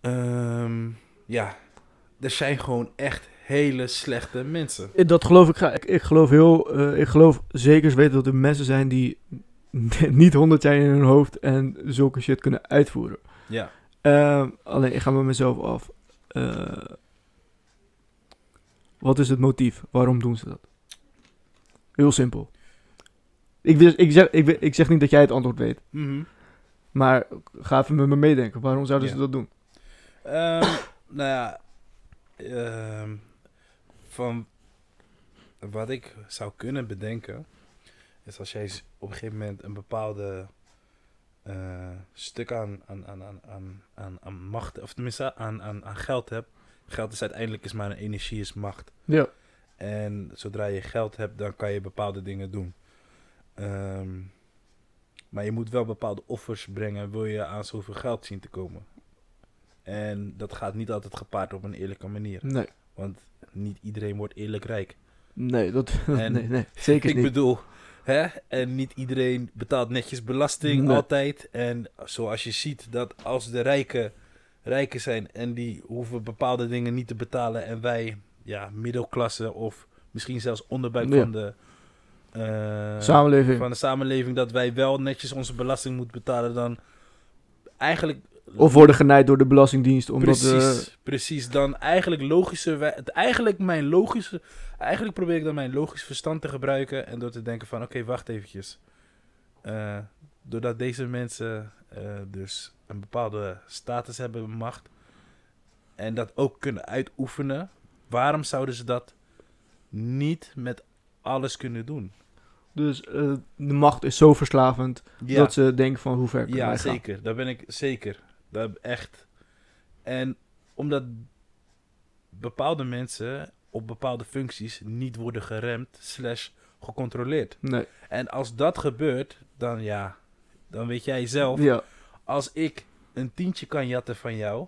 ehm, ja, er zijn gewoon echt hele slechte mensen. Eh, Dat geloof ik graag. Ik, ik geloof heel, eh, ik geloof zeker weten dat er mensen zijn die [laughs] niet honderd zijn in hun hoofd en zulke shit kunnen uitvoeren. Ja. Ehm, alleen, ik ga met mezelf af. Eh, wat is het motief? Waarom doen ze dat? Heel simpel. Ik, wist- ik, zeg, ik, ik zeg niet dat jij het antwoord weet. Mhm. Maar ga even met me meedenken. Waarom zouden Ja. ze dat doen? Ehm, nou ja, ehm, van wat ik zou kunnen bedenken, is als jij op een gegeven moment een bepaalde eh, stuk aan, aan, aan, aan, aan, aan, aan macht, of tenminste aan, aan, aan geld hebt. Geld is uiteindelijk is maar een energie, is macht. Ja. En zodra je geld hebt, dan kan je bepaalde dingen doen. Ehm, maar je moet wel bepaalde offers brengen, wil je aan zoveel geld zien te komen. En dat gaat niet altijd gepaard op een eerlijke manier. Nee. Want niet iedereen wordt eerlijk rijk. Nee, dat, [laughs] En nee, nee, zeker Ik niet. bedoel, hè? En niet iedereen betaalt netjes belasting Nee. altijd. En zoals je ziet dat als de rijken rijken zijn en die hoeven bepaalde dingen niet te betalen en wij, ja, middelklasse of misschien zelfs onderbuik Ja. van de eh, Samenleving. van de samenleving dat wij wel netjes onze belasting moeten betalen, dan eigenlijk Of worden genaaid door de Belastingdienst. Omdat, precies, eh, precies. Dan eigenlijk logische... Het, eigenlijk mijn logische... Eigenlijk probeer ik dan mijn logisch verstand te gebruiken. En door te denken van... Oké, wacht eventjes. Eh, doordat deze mensen dus een bepaalde status hebben, macht. En dat ook kunnen uitoefenen. Waarom zouden ze dat niet met alles kunnen doen? dus eh, de macht is zo verslavend Ja. dat ze denken van hoe ver kunnen Ja, wij gaan. zeker. Daar ben ik zeker. Dat echt. En omdat bepaalde mensen op bepaalde functies niet worden geremd slash gecontroleerd. Nee. En als dat gebeurt, dan ja, dan weet jij zelf. Ja, Als ik een tientje kan jatten van jou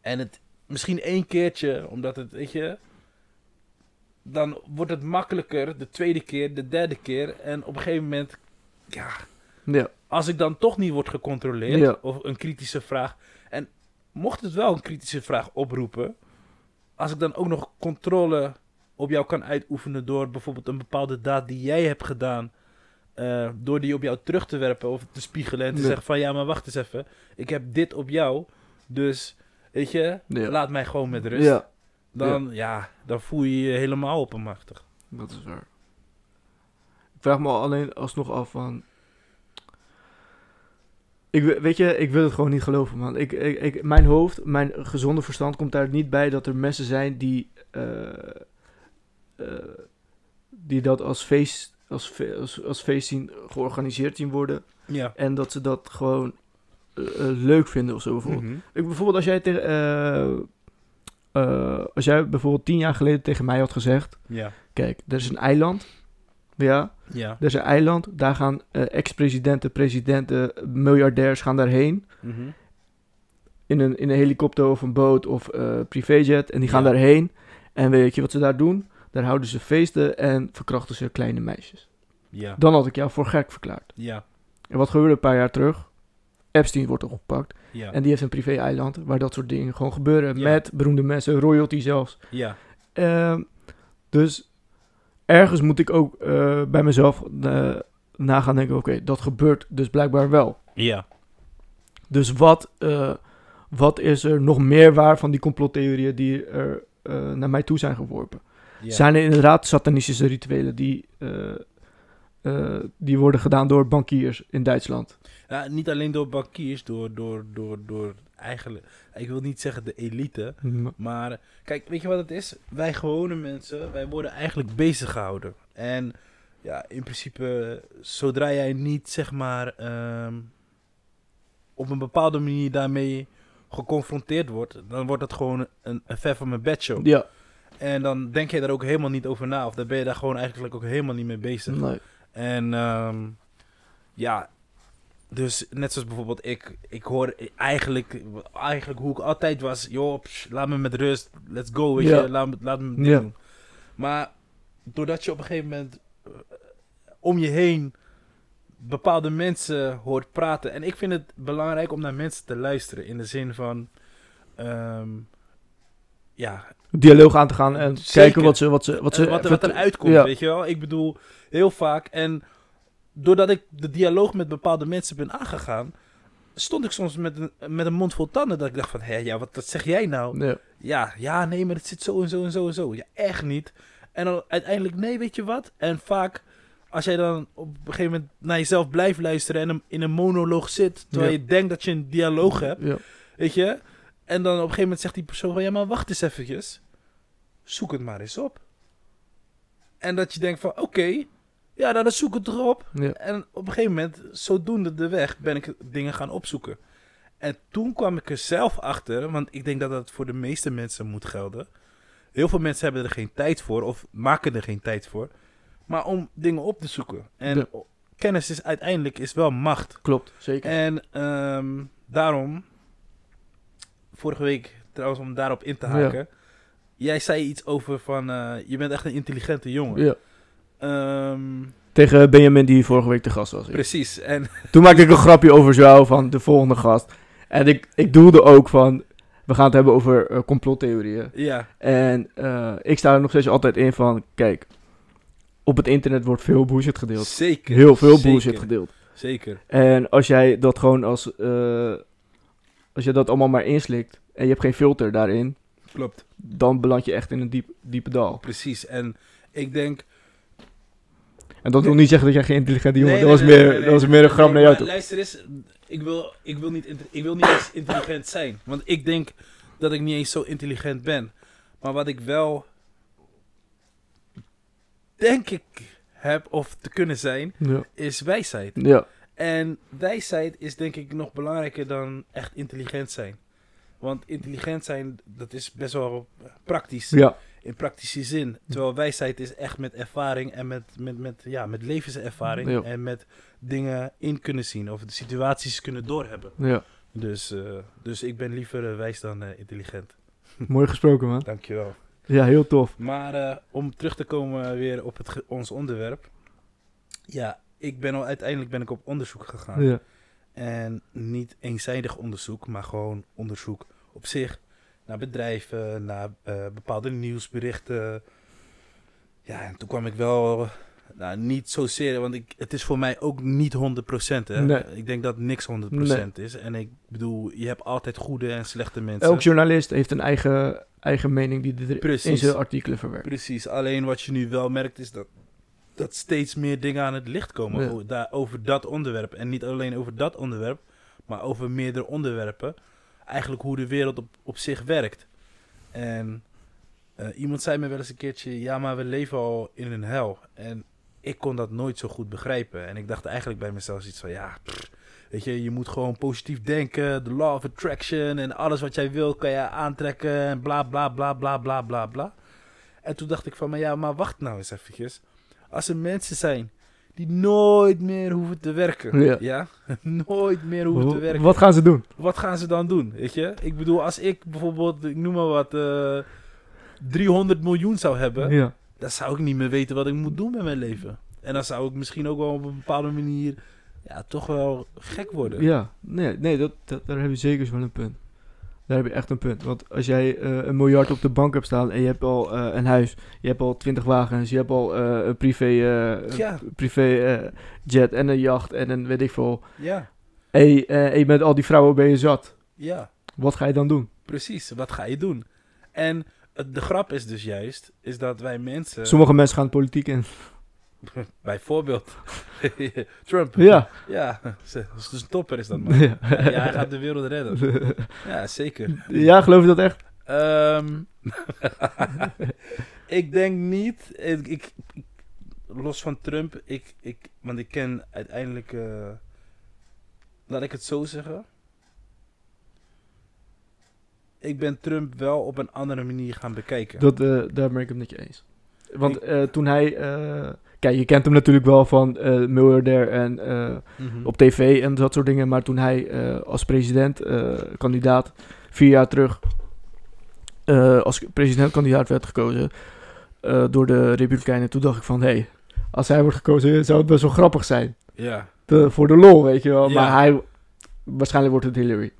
en het misschien één keertje, omdat het, weet je, dan wordt het makkelijker de tweede keer, de derde keer en op een gegeven moment, ja, ja, als ik dan toch niet word gecontroleerd, Ja. of een kritische vraag, en mocht het wel een kritische vraag oproepen, als ik dan ook nog controle op jou kan uitoefenen door bijvoorbeeld een bepaalde daad die jij hebt gedaan, eh, door die op jou terug te werpen of te spiegelen en te zeggen van ja, maar wacht eens even, ik heb dit op jou, dus weet je, Ja. laat mij gewoon met rust. ja, Dan, ja. dan voel je je helemaal oppermachtig. dat is waar. Ik vraag me alleen alsnog af van... Ik, we- weet je, ik wil het gewoon niet geloven, man. Ik, ik, ik, mijn hoofd, mijn gezonde verstand komt daar niet bij dat er mensen zijn die... eh, eh, die dat als feest, als, als, als feest zien, georganiseerd zien worden. Ja. En dat ze dat gewoon eh, eh, leuk vinden of zo bijvoorbeeld. Mhm. Ik, bijvoorbeeld als jij tegen... eh, als jij bijvoorbeeld tien jaar geleden tegen mij had gezegd... Ja. Kijk, er is een eiland. Ja, Ja. er is een eiland. Daar gaan ex-presidenten, presidenten, miljardairs gaan daarheen. Mhm. In een, in een helikopter of een boot of privéjet. En die gaan Ja. daarheen. En weet je wat ze daar doen? Daar houden ze feesten en verkrachten ze kleine meisjes. Ja. Dan had ik jou voor gek verklaard. Ja. En wat gebeurde een paar jaar terug? Epstein wordt opgepakt. Ja. En die heeft een privé-eiland waar dat soort dingen gewoon gebeuren. Ja. Met beroemde mensen, royalty zelfs. Ja. Ehm, dus ergens moet ik ook eh, bij mezelf eh, na gaan denken: oké, dat gebeurt dus blijkbaar wel. Ja. Dus wat, eh, wat is er nog meer waar van die complottheorieën die er eh, naar mij toe zijn geworpen? Ja. Zijn er inderdaad satanistische rituelen die, eh, eh, die worden gedaan door bankiers in Duitsland? Ja, niet alleen door bankiers, door, door, door, door eigenlijk, ik wil niet zeggen de elite, maar kijk, weet je wat het is? Wij gewone mensen, wij worden eigenlijk bezig gehouden. En ja, in principe, zodra jij niet, zeg maar, ehm, op een bepaalde manier daarmee geconfronteerd wordt, dan wordt het gewoon een, een ver van mijn bedshow. Ja, En dan denk je daar ook helemaal niet over na, of dan ben je daar gewoon eigenlijk ook helemaal niet mee bezig. nee. En ehm, ja, dus net zoals bijvoorbeeld ik, ik hoor eigenlijk, eigenlijk hoe ik altijd was, joh, laat me met rust, let's go, weet je, laat me, laat me doen. Maar doordat je op een gegeven moment eh, om je heen bepaalde mensen hoort praten, en ik vind het belangrijk om naar mensen te luisteren, in de zin van, ehm, ja, Dialoog aan te gaan en Zeker. kijken wat ze... Wat, ze, wat, ze wat, er- wat eruit komt, Ja. weet je wel. Ik bedoel, heel vaak. En doordat ik de dialoog met bepaalde mensen ben aangegaan, stond ik soms met een, met een mond vol tanden. Dat ik dacht van, hé, ja, wat, wat zeg jij nou? Ja. Ja, ja, nee, maar het zit zo en zo en zo en zo. Ja, echt niet. En dan uiteindelijk, nee, weet je wat? En vaak, als jij dan op een gegeven moment naar jezelf blijft luisteren en in een monoloog zit, terwijl Ja. je denkt dat je een dialoog hebt, Ja. weet je? En dan op een gegeven moment zegt die persoon van, ja, maar wacht eens eventjes. Zoek het maar eens op. En dat je denkt van, oké, ja, nou, dan zoek het erop. Ja. En op een gegeven moment, zodoende de weg, ben ik dingen gaan opzoeken. En toen kwam ik er zelf achter, want ik denk dat dat voor de meeste mensen moet gelden. Heel veel mensen hebben er geen tijd voor, of maken er geen tijd voor. Maar om dingen op te zoeken. En Ja. kennis is uiteindelijk is wel macht. Klopt, zeker. En ehm, daarom, vorige week trouwens om daarop in te haken. Jij zei iets over van, eh, je bent echt een intelligente jongen. Ja. Ehm, Tegen Benjamin die vorige week te gast was. precies. En Toen maakte ik een grapje over jou van de volgende gast. En ik, ik doelde ook van, we gaan het hebben over eh, complottheorieën. ja, En eh, ik sta er nog steeds altijd in van, kijk, op het internet wordt veel bullshit gedeeld. zeker. Heel veel zeker, bullshit gedeeld. Zeker. En als jij dat gewoon als, eh, als je dat allemaal maar inslikt en je hebt geen filter daarin, Klopt. dan beland je echt in een diep, diepe dal. Precies. En ik denk... En dat wil niet zeggen dat jij geen intelligente jongen Nee, dat, was nee, meer, dat was meer een grap naar jou toe. Luister eens, ik wil, ik, wil niet, ik wil niet eens intelligent zijn. Want ik denk dat ik niet eens zo intelligent ben. Maar wat ik wel, denk ik, heb of te kunnen zijn, Ja. is wijsheid. Ja. En wijsheid is denk ik nog belangrijker dan echt intelligent zijn. Want intelligent zijn, dat is best wel praktisch. ja, In praktische zin. Terwijl wijsheid is echt met ervaring en met, met, met, ja, met levenservaring. Ja. En met dingen in kunnen zien. Of de situaties kunnen doorhebben. ja. Dus, eh, dus ik ben liever eh, wijs dan eh, intelligent. [laughs] Mooi gesproken, man. Dankjewel. Ja, heel tof. Maar om terug te komen weer op het, ons onderwerp. Ja, ik ben al, uiteindelijk ben ik op onderzoek gegaan. Ja. En niet eenzijdig onderzoek, maar gewoon onderzoek op zich. Naar bedrijven, naar eh, bepaalde nieuwsberichten. Ja, en toen kwam ik wel, nou niet zozeer, want ik, het is voor mij ook niet 100%. Hè? Nee. Ik denk dat niks 100% is. En ik bedoel, je hebt altijd goede en slechte mensen. Elk journalist heeft een eigen, eigen mening die er in zijn artikelen verwerkt. Precies, alleen wat je nu wel merkt is dat, dat steeds meer dingen aan het licht komen Ja. o- daar, over dat onderwerp. En niet alleen over dat onderwerp, maar over meerdere onderwerpen. Eigenlijk hoe de wereld op, op zich werkt. En eh, iemand zei me wel eens een keertje, ja maar we leven al in een hel. En ik kon dat nooit zo goed begrijpen. En ik dacht eigenlijk bij mezelf iets van, ja, weet je, je moet gewoon positief denken. De law of attraction en alles wat jij wil kan je aantrekken en bla bla bla bla bla bla bla. En toen dacht ik van, maar ja, maar wacht nou eens eventjes. Als er mensen zijn die nooit meer hoeven te werken, Ja. ja, [laughs] nooit meer hoeven te werken, Wat gaan ze doen? wat gaan ze dan doen, weet je? Ik bedoel, als ik bijvoorbeeld, ik noem maar wat, eh 300 miljoen zou hebben, Ja. dan zou ik niet meer weten wat ik moet doen met mijn leven. En dan zou ik misschien ook wel op een bepaalde manier, ja, toch wel gek worden. Ja, nee, nee dat, dat, daar heb je zeker wel een punt. Daar heb je echt een punt. Want als jij eh, een miljard op de bank hebt staan en je hebt al eh, een huis, je hebt al twintig wagens, je hebt al eh, een privé, Ja. privé jet en een jacht en een weet ik veel. Ja, En je, bent al die vrouwen ben je zat. ja. Wat ga je dan doen? Precies, wat ga je doen? En de grap is dus juist, is dat wij mensen... Sommige mensen gaan de politiek in. [laughs] Bijvoorbeeld [laughs] Trump. Ja. Ja, dus een topper is dat [laughs] man. ja. Ja, hij gaat de wereld redden. Ja, zeker. ja, geloof je dat echt? Ehm, ik denk niet. Ik, ik, los van Trump, ik, ik, want ik ken uiteindelijk. eh, laat ik het zo zeggen. Ik ben Trump wel op een andere manier gaan bekijken. Dat, eh, daar ben ik het met je eens. Want eh, toen hij... kijk, je kent hem natuurlijk wel van eh miljardair en eh, Mhm. op tv en dat soort dingen. Maar toen hij eh, als president, kandidaat, vier jaar terug als presidentkandidaat werd gekozen door de Republikeinen. Toen dacht ik van, hé, hey, als hij wordt gekozen zou het best wel grappig zijn. Ja, De- voor de lol, weet je wel. Maar hij, waarschijnlijk wordt het Hillary.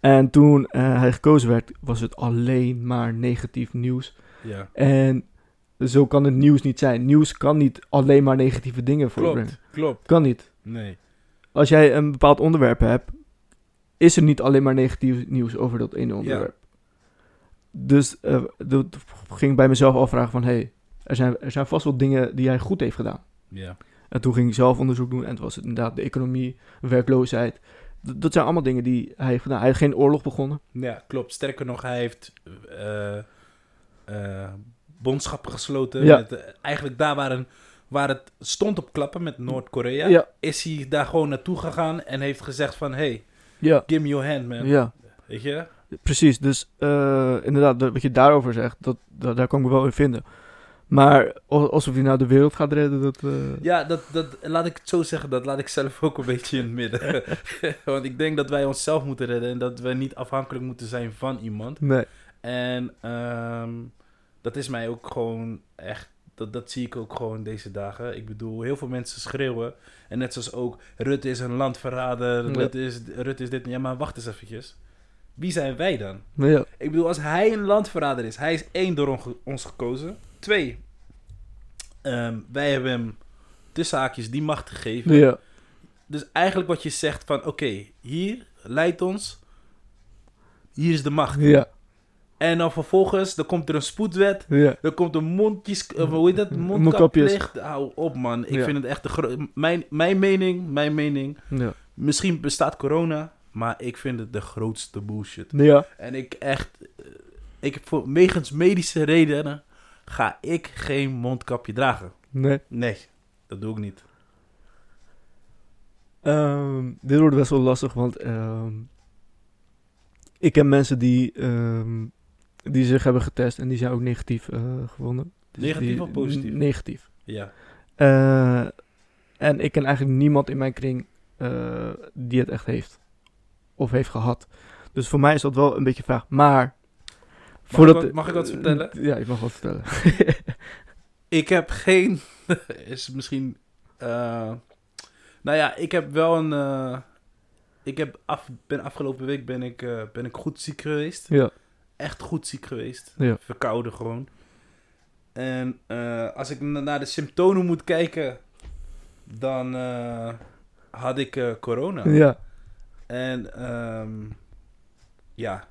En toen hij gekozen werd, was het alleen maar negatief nieuws. Ja, En zo kan het nieuws niet zijn. Nieuws kan niet alleen maar negatieve dingen voorbrengen. klopt, klopt. Kan niet. Nee. Als jij een bepaald onderwerp hebt, is er niet alleen maar negatief nieuws over dat ene onderwerp. Dus eh, dat ging ik bij mezelf afvragen van, hé, hey, er, zijn, er zijn vast wel dingen die hij goed heeft gedaan. Ja, En toen ging ik zelf onderzoek doen en het was het inderdaad de economie, werkloosheid. D- dat zijn allemaal dingen die hij heeft gedaan. Hij heeft geen oorlog begonnen. ja klopt. Sterker nog, hij heeft eh, eh, bondschappen gesloten. Ja. Met, eh, eigenlijk daar waar, een, waar het stond op klappen met Noord-Korea, Ja. is hij daar gewoon naartoe gegaan en heeft gezegd van, hey, Ja, give me your hand, man. ja. Weet je? precies. Dus eh, inderdaad, wat je daarover zegt, dat, dat, daar kan ik me wel in vinden. Maar al- alsof hij nou de wereld gaat redden, dat... eh, Ja, dat, dat, laat ik het zo zeggen, dat laat ik zelf ook een beetje in het midden. [laughs] Want ik denk dat wij onszelf moeten redden en dat we niet afhankelijk moeten zijn van iemand. Nee. En ehm, dat is mij ook gewoon echt, dat, dat zie ik ook gewoon deze dagen. Ik bedoel, heel veel mensen schreeuwen. En net zoals ook, Rutte is een landverrader, Ja. Rutte, is, Rutte is dit. Ja, maar wacht eens eventjes. Wie zijn wij dan? Ja, Ik bedoel, als hij een landverrader is, hij is één door ons gekozen. Twee, ehm, wij hebben hem tussen haakjes die macht gegeven. ja, Dus eigenlijk wat je zegt van, oké, hier leidt ons, hier is de macht. ja, En dan vervolgens, dan komt er een spoedwet, ja. dan komt een mondjes, of hoe heet dat, mondkapplicht. Hou op man, ik Ja. vind het echt de gro- mijn, mijn mening, mijn mening, ja. misschien bestaat corona, maar ik vind het de grootste bullshit. Ja, En ik echt, eh, ik voor wegens medische redenen ga ik geen mondkapje dragen. nee. Nee, dat doe ik niet. Ehm, dit wordt best wel lastig, want ehm, ik ken mensen die, ehm, die zich hebben getest en die zijn ook negatief eh gewonnen. Dus Negatief die- of positief? Negatief. Ja, Eh, en ik ken eigenlijk niemand in mijn kring eh, die het echt heeft. Of heeft gehad. Dus voor mij is dat wel een beetje vraag. Maar... ik wat- mag ik wat vertellen? Ja, ik mag wat vertellen. [laughs] ik heb geen, [laughs] is misschien, nou ja, ik heb wel een, ik heb af, ben afgelopen week ben ik, ben ik goed ziek geweest. ja, Echt goed ziek geweest. Ja. Verkouden gewoon. En eh, als ik na- naar de symptomen moet kijken, dan eh, had ik eh, corona. ja, En ehm, ja,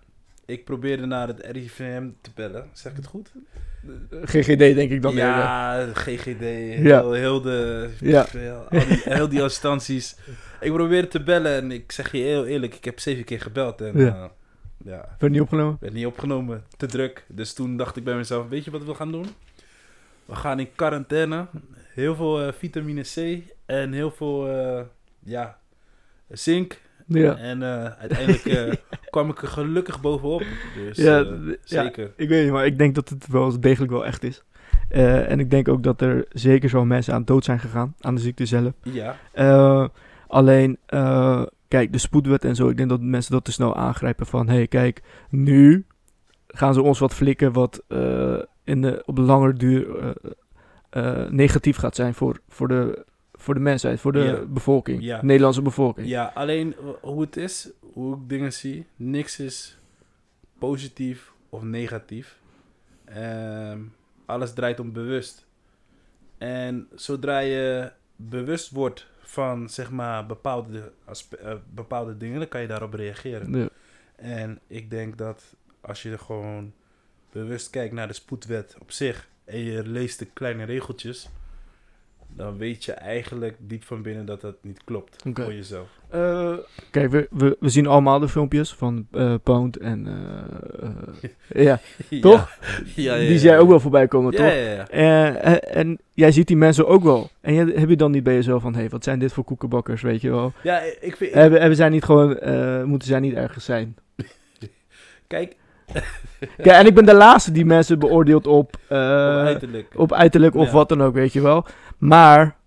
ik probeerde naar het RIVM te bellen. Zeg ik het goed? GGD denk ik dan eerder. ja, GGD, heel, Ja. heel de... Ja. [laughs] Heel, die, heel die instanties. Ik probeerde te bellen en ik zeg je heel eerlijk, ik heb zeven keer gebeld. En Ja. Ja, Werd niet opgenomen? werd niet opgenomen, te druk. Dus toen dacht ik bij mezelf, weet je wat we gaan doen? We gaan in quarantaine. Heel veel eh, vitamine C en heel veel, eh, ja, zink. Ja. En eh, uiteindelijk [laughs] kwam ik er gelukkig bovenop. Dus Ja, zeker. Ik weet niet, maar ik denk dat het wel degelijk wel echt is. En ik denk ook dat er zeker zo mensen aan dood zijn gegaan, aan de ziekte zelf. Ja, alleen, kijk, de spoedwet en zo, ik denk dat mensen dat te snel aangrijpen van... hé, hey, kijk, nu gaan ze ons wat flikken wat eh, in de, op de langere duur eh, eh, negatief gaat zijn voor, voor, de, voor de mensheid, voor de Ja. bevolking, Ja. Nederlandse bevolking. ja, alleen hoe het is, hoe ik dingen zie, niks is positief of negatief. Ehm, alles draait om bewust. En zodra je bewust wordt van zeg maar bepaalde, eh, bepaalde dingen, dan kan je daarop reageren. Ja. En ik denk dat als je er gewoon bewust kijkt naar de spoedwet op zich en je leest de kleine regeltjes, dan weet je eigenlijk diep van binnen dat dat niet klopt voor jezelf. Eh, kijk, we, we, we zien allemaal de filmpjes van eh Pound en... eh, [laughs] ja, Toch? Ja, ja, ja, die jij ook wel voorbij komen, toch? eh, en jij ziet die mensen ook wel. En je, heb je dan niet bij jezelf van... hé, hey, wat zijn dit voor koekenbakkers, weet je wel? Ja, ik vind... Hebben, hebben zij niet gewoon... moeten zij niet ergens zijn? [laughs] Kijk, [laughs] Ja, en ik ben de laatste die mensen beoordeelt op... eh, op uiterlijk. op uiterlijk of Ja. wat dan ook, weet je wel. Maar...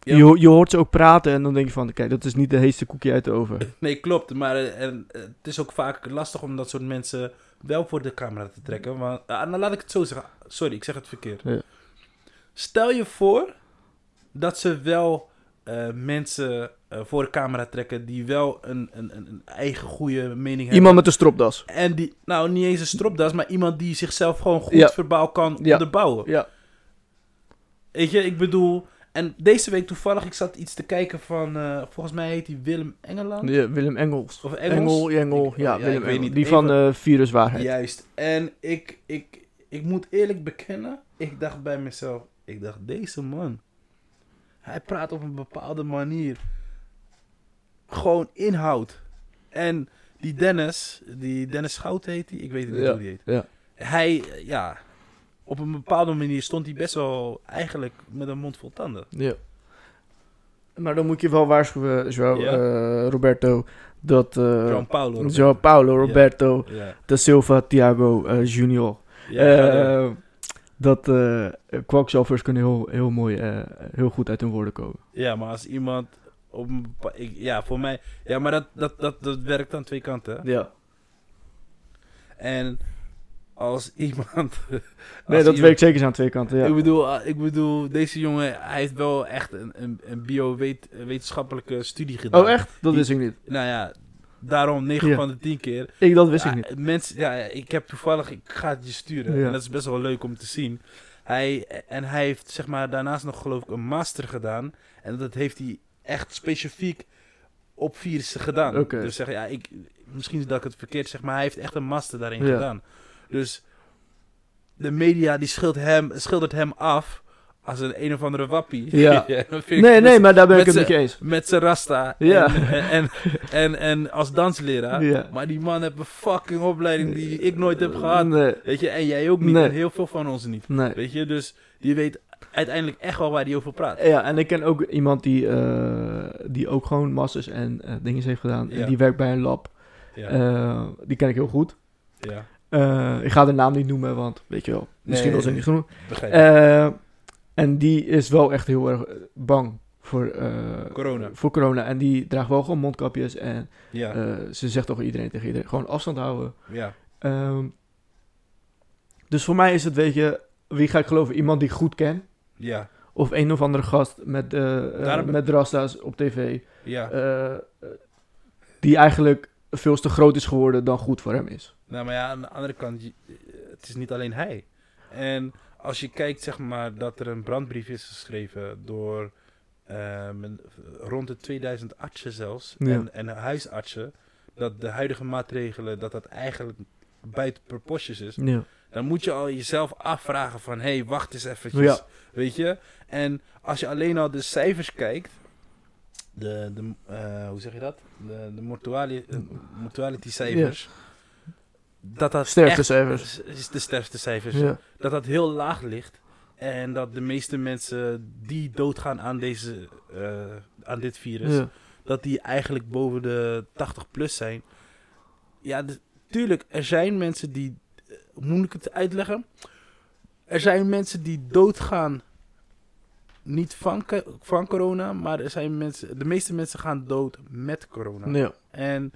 Ja. Je, je hoort ze ook praten en dan denk je van... Kijk, dat is niet de heetste koekje uit de oven. [laughs] Nee, klopt. Maar eh, en, eh, het is ook vaak lastig om dat soort mensen wel voor de camera te trekken. Want, ah, nou laat ik het zo zeggen. Sorry, ik zeg het verkeerd. Ja. Stel je voor dat ze wel mensen eh, voor de camera trekken die wel een, een, een eigen goede mening hebben. Iemand met een stropdas. En die, nou niet eens een stropdas, maar iemand die zichzelf gewoon goed Ja. verbaal kan Ja. onderbouwen. Ja. Weet je, ik bedoel... En deze week toevallig, ik zat iets te kijken van... eh, volgens mij heet hij Willem Engeland. Ja, Willem Engels. Of Engels? Engel, Engel. Ik- ja, ja, Willem Engel. niet. Die Even- van eh Viruswaarheid. Juist. En ik, ik, ik moet eerlijk bekennen, ik dacht bij mezelf, ik dacht, deze man, hij praat op een bepaalde manier. Gewoon inhoud. En die Dennis, die Dennis Schout heet hij, ik weet niet Ja, hoe die heet. ja. Hij, ja, op een bepaalde manier stond hij best wel eigenlijk met een mond vol tanden. Ja. Maar dan moet je wel waarschuwen, Joao, Ja. eh, Roberto, dat uh, João Paulo. Joao Paulo, Roberto, Ja. da Silva, Thiago eh, Junior, Ja, eh, dat eh kwakzalvers kunnen heel, heel mooi, eh, heel goed uit hun woorden komen. Ja, maar als iemand op ik, Ja, voor mij... Ja, maar dat, dat, dat, dat werkt aan twee kanten. hè. Ja. En als iemand... [laughs] als Nee, dat iemand- werkt zeker aan twee kanten, ja. Ik, bedoel, ah, ik bedoel, deze jongen, hij heeft wel echt een, een, een bio-wetenschappelijke studie gedaan. Oh, echt? Dat wist ik niet. Nou ja, daarom 9 Ja. van de 10 keer. Ik, dat wist ik Ja, niet. Mensen, ja, ik heb toevallig, ik ga het je sturen. Ja. En dat is best wel leuk om te zien. Hij, en hij heeft zeg maar daarnaast nog geloof ik een master gedaan. En dat heeft hij echt specifiek op virussen gedaan. Oké. Dus zeg ja, ik, misschien dat ik het verkeerd zeg, maar hij heeft echt een master daarin Ja. gedaan. Dus de media die schildert hem, schildert hem af als een een of andere wappie. Ja. [laughs] Nee, nee, best- maar daar ben ik met het je eens. met zijn rasta. Ja. En, en, en, en als dansleraar. Ja. Maar die man heeft een fucking opleiding die ik nooit heb gehad. Nee, Weet je, en jij ook niet. Nee. En heel veel van ons niet. nee. Weet je, dus die weet uiteindelijk echt wel waar hij over praat. Ja, en ik ken ook iemand die, eh, die ook gewoon masters en eh dingen heeft gedaan. Ja. En die werkt bij een lab. Ja. Eh, die ken ik heel goed. ja. Ik ga de naam niet noemen, want weet je wel, misschien Nee, was het niet genoeg. En die is wel echt heel erg bang voor, Corona. voor corona. En die draagt wel gewoon mondkapjes. En ze zegt toch iedereen tegen iedereen, gewoon afstand houden. ja. Ehm, dus voor mij is het, weet je, wie ga ik geloven? Iemand die ik goed ken. Ja. Of een of andere gast met, Daarom- met rasta's op tv. Ja. eh, die eigenlijk veel te groot is geworden dan goed voor hem is. Nou, maar ja, aan de andere kant, het is niet alleen hij. En als je kijkt, zeg maar, dat er een brandbrief is geschreven door rond de 2000 artsen zelfs, Ja. en, en huisartsen, dat de huidige maatregelen, dat dat eigenlijk buiten proporties is, Ja. Dan moet je al jezelf afvragen van, hé, hey, wacht eens eventjes, Ja. weet je? En als je alleen al de cijfers kijkt, de, de eh, hoe zeg je dat? De, de mortuali, eh, mortality cijfers, dat dat Sterftecijfers. echt- is de sterftecijfers, Ja. dat dat heel laag ligt. En dat de meeste mensen die doodgaan aan, deze, eh, aan dit virus, Ja. dat die eigenlijk boven de 80 plus zijn. Ja, tuurlijk, er zijn mensen die, hoe moet ik het uitleggen? Er zijn mensen die doodgaan, niet van, van corona, maar er zijn mensen, de meeste mensen gaan dood met corona. Ja. En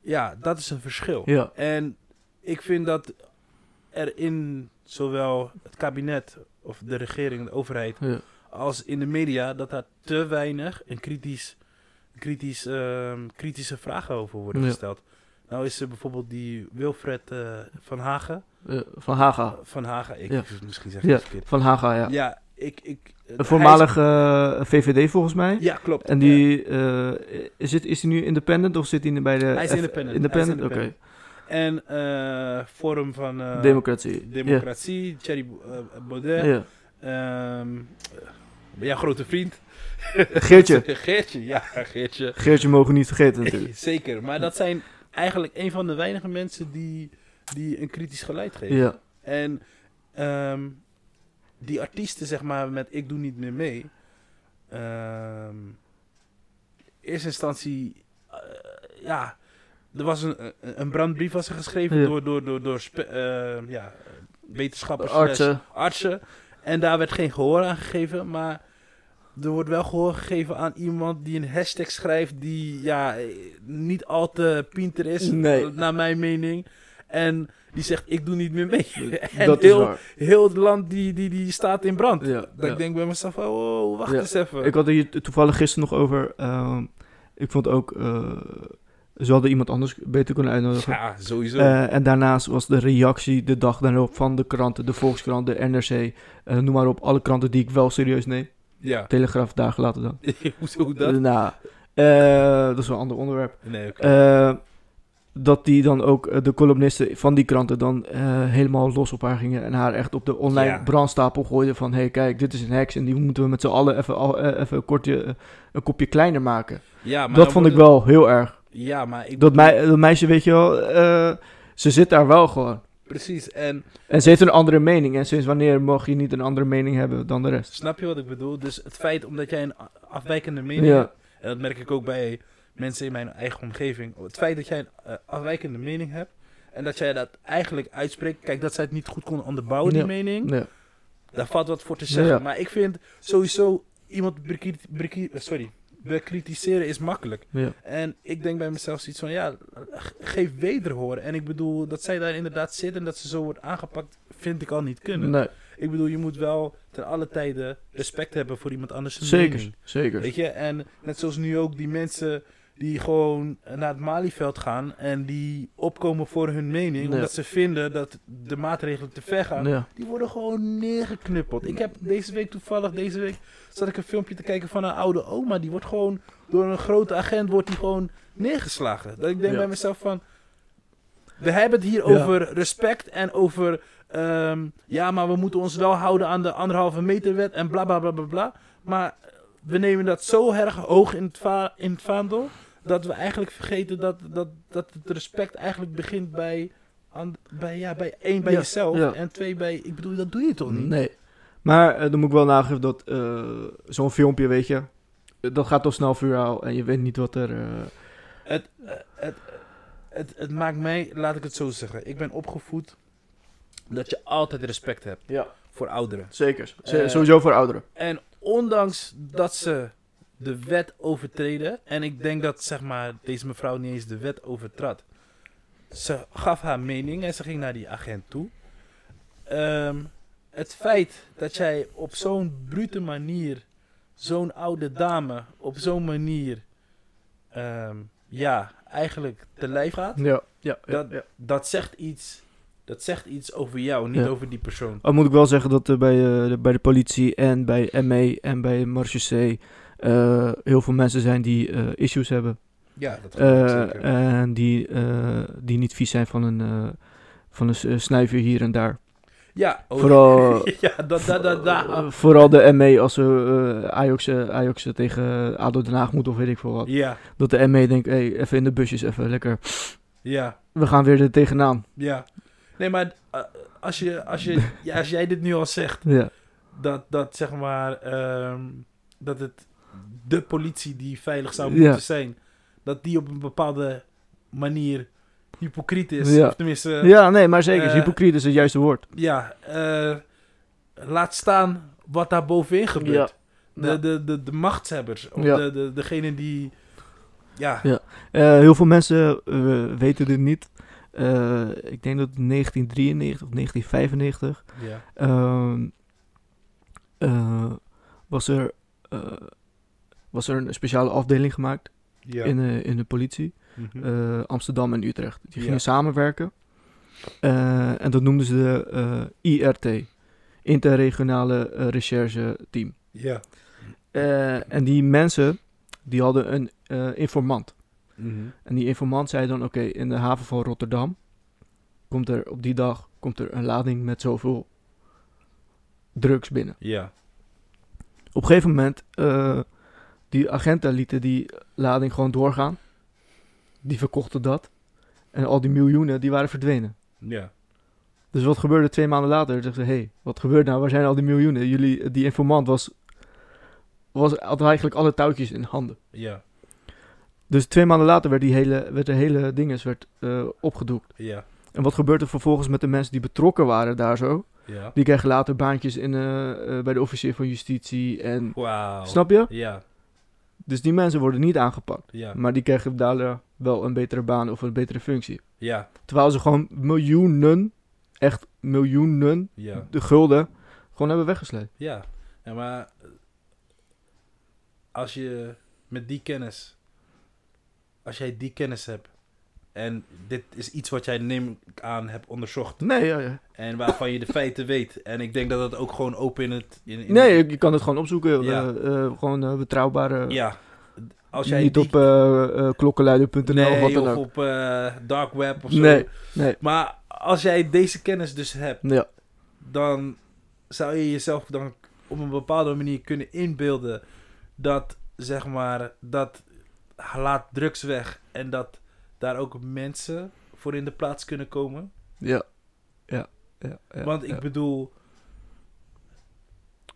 ja, dat is een verschil. Ja. En ik vind dat er in zowel het kabinet of de regering, de overheid, Ja. als in de media, dat daar te weinig een kritisch, kritisch, ehm, kritische vragen over worden Ja. gesteld. Nou is er bijvoorbeeld die Wilfred eh, van Hagen. Eh, van Haga. Van Hagen, ik Ja. misschien zeg ik Ja, het verkeerd. van Haga, ja. Ja, ik... ik Een hij voormalig eh, VVD volgens mij. ja, klopt. En die, eh, is, het, is hij nu independent of zit hij bij de... Hij is F- independent. Independent, oké. independent. En eh Forum van... eh, Democratie. Democratie, Thierry eh, Baudet. Ja. Ehm, ja, grote vriend. Geertje. [laughs] Geertje, ja, Geertje. Geertje mogen we niet vergeten [laughs] natuurlijk. Zeker, maar dat zijn eigenlijk een van de weinige mensen die, die een kritisch geluid geven. Ja. En ehm, die artiesten, zeg maar, met Ik Doe Niet Meer Mee. ehm, in eerste instantie, eh, ja, er was een, een- brandbrief was er geschreven Ja. door, door, door, door ehm, ja, wetenschappers, Artsen. artsen. En daar werd geen gehoor aan gegeven, maar er wordt wel gehoor gegeven aan iemand die een hashtag schrijft die ja, niet al te pinter is, Nee. naar mijn mening. En die zegt, ik doe niet meer mee. en dat is [laughs] heel, waar. heel het land die, die, die staat in brand. Ja, Dat ja. ik denk bij mezelf, van, oh, wacht Ja. eens even. Ik had er hier toevallig gisteren nog over. ehm, ik vond ook. eh, ze hadden iemand anders beter kunnen uitnodigen. ja, sowieso. Eh, en daarnaast was de reactie de dag daarop van de kranten, de Volkskrant, de NRC, eh, noem maar op, alle kranten die ik wel serieus neem. Ja. Telegraaf dagen later dan. [laughs] Hoezo dat? Eh, nou, eh, dat is wel een ander onderwerp. nee, oké. Eh, dat die dan ook, de columnisten van die kranten, dan helemaal los op haar gingen. En haar echt op de online Ja. brandstapel gooiden van... Hé, hey, kijk, dit is een heks en die moeten we met z'n allen even, al- even een, kortje, een kopje kleiner maken. ja, maar dat vond ik wel heel erg. Ja, maar ik... Dat, mei- dat meisje, weet je wel, ze zit daar wel gewoon. Precies, en En ze heeft een andere mening. En sinds wanneer mag je niet een andere mening hebben dan de rest? snap je wat ik bedoel? Dus het feit omdat jij een afwijkende mening Ja. hebt... En dat merk ik ook bij mensen in mijn eigen omgeving. Het feit dat jij een eh, afwijkende mening hebt... En dat jij dat eigenlijk uitspreekt... Kijk, dat zij het niet goed kon onderbouwen, die Ja. mening... Ja. Daar valt wat voor te zeggen. Maar ik vind sowieso iemand sorry, bekritiseren is makkelijk. Ja. En ik denk bij mezelf zoiets van, ja, ge- geef wederhoor. En ik bedoel, dat zij daar inderdaad zit en dat ze zo wordt aangepakt, vind ik al niet kunnen. Nee, Ik bedoel, je moet wel ten alle tijden respect hebben voor iemand anders zeker. mening. Zeker. Weet je, en net zoals nu ook die mensen die gewoon naar het Malieveld gaan en die opkomen voor hun mening, omdat ze vinden dat de maatregelen te ver gaan. Die worden gewoon neergeknuppeld. Ik heb deze week toevallig, deze week zat ik een filmpje te kijken van een oude oma. Die wordt gewoon door een grote agent wordt die gewoon neergeslagen. Dat ik denk Ja. bij mezelf van... We hebben het hier Ja. over respect en over... ehm, ja, maar we moeten ons wel houden aan de anderhalve meter wet en bla bla bla bla bla. Maar we nemen dat zo erg hoog in het, va in het vaandel... dat we eigenlijk vergeten dat, dat, dat het respect eigenlijk begint bij... aan- bij, ja, bij één, bij Ja, jezelf. ja. En twee, bij... Ik bedoel, dat doe je toch niet? Nee. Maar eh, dan moet ik wel nageven dat eh, zo'n filmpje, weet je, dat gaat toch snel viraal en je weet niet wat er... eh, Het, het, het, het maakt mij, laat ik het zo zeggen. Ik ben opgevoed dat je altijd respect hebt ja, voor ouderen. zeker. Sowieso voor ouderen. En ondanks dat ze de wet overtreden, en ik denk dat zeg maar, deze mevrouw niet eens de wet overtrad. Ze gaf haar mening en ze ging naar die agent toe. Ehm, het feit dat jij op zo'n brute manier, zo'n oude dame, op zo'n manier, ehm, ja, eigenlijk te lijf gaat, Ja, ja, ja. dat, ja. dat zegt iets. Dat zegt iets over jou, niet Ja. over die persoon. Al moet ik wel zeggen dat er bij, eh, de, bij de politie en bij ME en bij Marche C eh, heel veel mensen zijn die eh, issues hebben. Ja, dat Eh, en die, eh, die niet vies zijn van een, eh, van een s- snuifje hier en daar. Ja, oh, Vooral- [laughs] ja, Eh, vooral de ME als ze eh, Ajax, eh, Ajax tegen ADO Den Haag moet of weet ik veel wat. ja, Dat de ME denkt, hey, even in de busjes, even lekker. ja, We gaan weer er tegenaan. ja. Nee, maar eh, als, je, als, je, [laughs] ja, als jij dit nu al zegt, Ja, dat, dat zeg maar, ehm, dat het de politie die veilig zou Ja. moeten zijn, dat die op een bepaalde manier hypocriet is. Ja. Of tenminste, ja nee, maar zeker. eh, hypocriet is het juiste woord. ja, eh, laat staan wat daar bovenin gebeurt. De, Ja. de, de, de machtshebbers, of Ja. de, de, degene die, ja, Ja. Eh, heel veel mensen weten dit niet. Ik denk dat het 1993 of 1995 ja, ehm, eh, was, er, was er een speciale afdeling gemaakt ja. in, de in de politie. Mhm. eh, Amsterdam en Utrecht. Die Ja. gingen samenwerken. Eh, en dat noemden ze de eh, IRT, Interregionale eh, Recherche Team. ja. Eh, en die mensen, die hadden een eh, informant. Mhm. En die informant zei dan, oké, in de haven van Rotterdam komt er op die dag komt er een lading met zoveel drugs binnen. Ja. Op een gegeven moment, eh, die agenten lieten die lading gewoon doorgaan. Die verkochten dat. En al die miljoenen, die waren verdwenen. Ja. Dus wat gebeurde twee maanden later? Zeggen ze, hé, hey, wat gebeurt nou? Waar zijn al die miljoenen? Jullie, die informant was, was, had eigenlijk alle touwtjes in handen. Ja. Dus twee maanden later werd, die hele, werd de hele dinges werd, eh, opgedoekt. Ja. En wat gebeurt er vervolgens met de mensen die betrokken waren daar zo? Ja. Die krijgen later baantjes in, eh, eh, bij de officier van justitie. En, Wauw. snap je? Ja. Dus die mensen worden niet aangepakt. Ja, Maar die krijgen daardoor wel een betere baan of een betere functie. ja, Terwijl ze gewoon miljoenen, echt miljoenen, ja. de gulden, gewoon hebben weggesleept. Ja, ja maar eh, als je met die kennis, als jij die kennis hebt en dit is iets wat jij neem ik aan hebt onderzocht Nee, ja, ja. en waarvan je de feiten weet en ik denk dat het ook gewoon open in het... In, in- nee, je, kan het gewoon opzoeken. Ja. eh, eh, gewoon eh, betrouwbare. Ja, als jij niet die, op klokkenluider.nl nee, of wat dan of ook. op eh, dark web of zo. Nee, nee. Maar als jij deze kennis dus hebt, Ja, dan zou je jezelf dan op een bepaalde manier kunnen inbeelden dat zeg maar dat laat drugs weg en dat daar ook mensen voor in de plaats kunnen komen. ja. Ja, ja, ja, Want ik ja. bedoel,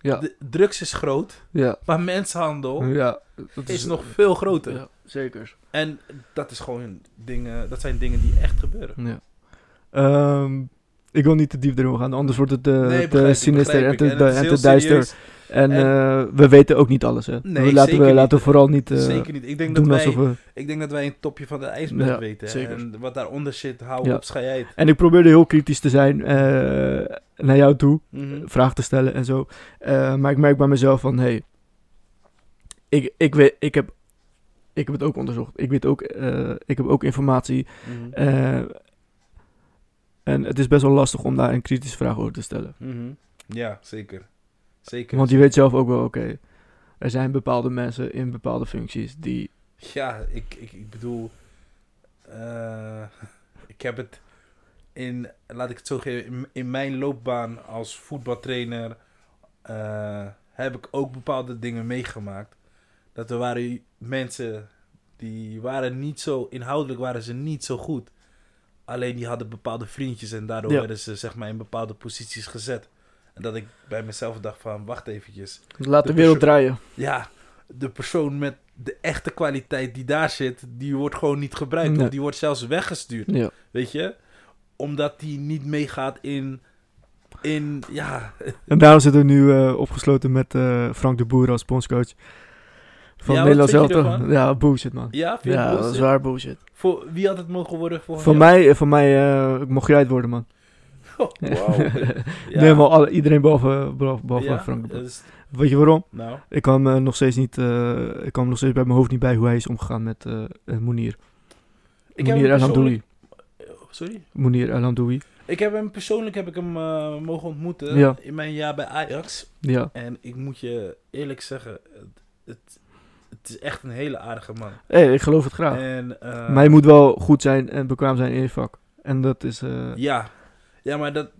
Ja, de, drugs is groot, ja, maar mensenhandel ja. Dat is nog veel groter. Ja, zeker. En dat is gewoon dingen, dat zijn dingen die echt gebeuren. Ja. Ehm, ik wil niet te diep erin gaan, anders wordt het Nee, te begrijp ik, sinister en te, en duister. En, En- eh, we weten ook niet alles, hè. Nee, laten, we, laten we vooral niet Zeker niet. Ik denk, dat doen wij, alsof we... ik denk dat wij een topje van de ijsberg Ja, weten. zeker. En wat daaronder zit, hou Ja. op, uit. En ik probeerde heel kritisch te zijn naar jou toe. Mhm. vragen te stellen en zo. Maar ik merk bij mezelf van, hey, ik, ik, weet, ik, heb, ik heb het ook onderzocht. Ik, weet ook, ik heb ook informatie. Mhm. En het is best wel lastig om daar een kritische vraag over te stellen. Mhm. Ja, zeker. Zeker. Want je weet zelf ook wel, oké, er zijn bepaalde mensen in bepaalde functies die... Ja, ik, ik, ik bedoel... eh, ik heb het in, laat ik het zo geven, in, in mijn loopbaan als voetbaltrainer... eh, heb ik ook bepaalde dingen meegemaakt. Dat er waren mensen die waren niet zo... Inhoudelijk waren ze niet zo goed. Alleen die hadden bepaalde vriendjes en daardoor Ja. werden ze zeg maar in bepaalde posities gezet. En dat ik bij mezelf dacht van, wacht eventjes. Laat de, De wereld draaien. ja, de persoon met de echte kwaliteit die daar zit, die wordt gewoon niet gebruikt. Nee. Of die wordt zelfs weggestuurd, Ja. weet je? Omdat die niet meegaat in, in ja, En daarom zitten we nu eh, opgesloten met eh, Frank de Boer als bondscoach. Van Ja, Nederland? Ja, bullshit man. ja, vind Ja, is bullshit? Voor, wie had het mogen worden voor Voor mij, voor mij eh, mocht jij het worden, man. [laughs] Oh. [laughs] Ja. Nee, maar alle, iedereen behalve, behalve Ja, Frank is- Weet je waarom? nou, Ik kwam eh, nog steeds niet, eh, ik kwam nog steeds bij mijn hoofd niet bij hoe hij is omgegaan met eh eh, Mounir. ik El persoonlijk... Sorry? Mounir El. Ik heb hem persoonlijk heb ik hem eh, mogen ontmoeten Ja. in mijn jaar bij Ajax. Ja. En ik moet je eerlijk zeggen, het, het, het is echt een hele aardige man. Hey, ik geloof het graag. En, eh, maar je moet wel goed zijn en bekwaam zijn in je vak. En dat is... eh Ja, ja, maar dat.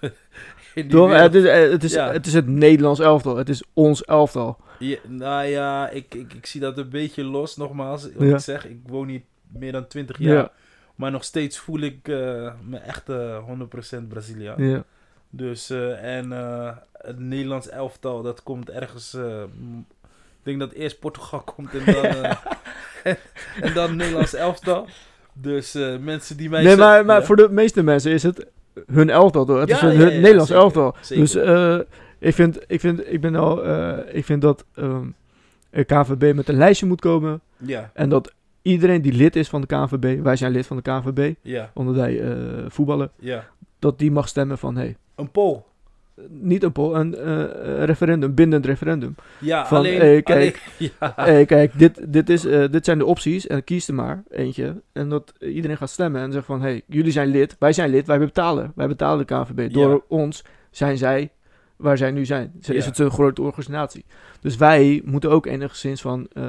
[laughs] toch? het, is, eh, het, is, Ja. het is het Nederlands elftal. Het is ons elftal. Ja, nou ja, ik, ik, ik zie dat een beetje los, nogmaals. Wat Ja. ik zeg, ik woon hier meer dan 20 jaar. Ja. Maar nog steeds voel ik me echt eh 100% Braziliaan. Ja. Dus, en het Nederlands elftal, dat komt ergens. Ik denk dat eerst Portugal [laughs] komt en dan. eh, en, [laughs] en dan Nederlands elftal. Dus eh, mensen die mij. Nee, zeggen- maar, maar Ja. voor de meeste mensen is het hun elftal. Toch? Het Ja, is hun, Nederlands zeker, elftal. zeker. Dus eh, ik, vind, ik, vind, ik, ben al, ik vind dat ehm de KNVB met een lijstje moet komen. Ja, En dat iedereen die lid is van de KNVB, wij zijn lid van de KNVB, ja, omdat wij voetballen, ja. dat die mag stemmen van, hey, Een poll. Niet een een eh, referendum, bindend referendum. Ja, Van, alleen... hey, kijk. alleen- [laughs] ja. hey, kijk, dit, dit, is, eh, dit zijn de opties en kies er maar eentje. En dat iedereen gaat stemmen en zegt van, hey, jullie zijn lid, wij zijn lid, wij betalen. Wij betalen de KNVB. Door Ja. ons zijn zij waar zij nu zijn. Is Ja. het een grote organisatie. Dus wij moeten ook enigszins van eh,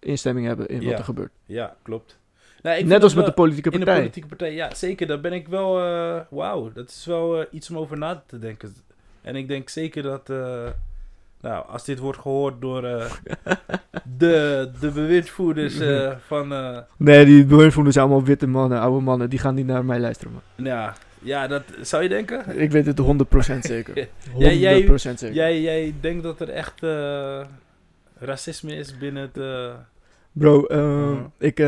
instemming hebben in wat er gebeurt. Ja, klopt. Nou, Net als met de politieke In de partij. politieke partij, ja, zeker. Daar ben ik wel... eh, Wauw, dat is wel eh, iets om over na te denken. En ik denk zeker dat... eh, nou, als dit wordt gehoord door eh, [laughs] de, de bewindvoerders eh, [laughs] van... Nee, die bewindvoerders zijn allemaal witte mannen, oude mannen. Die gaan niet naar mij luisteren, man. ja, ja, dat zou je denken? Ik weet het 100% zeker. [laughs] 100% Jij- jij- zeker. Jij, jij denkt dat er echt racisme is binnen het... Bro, ehm, Mhm. ik,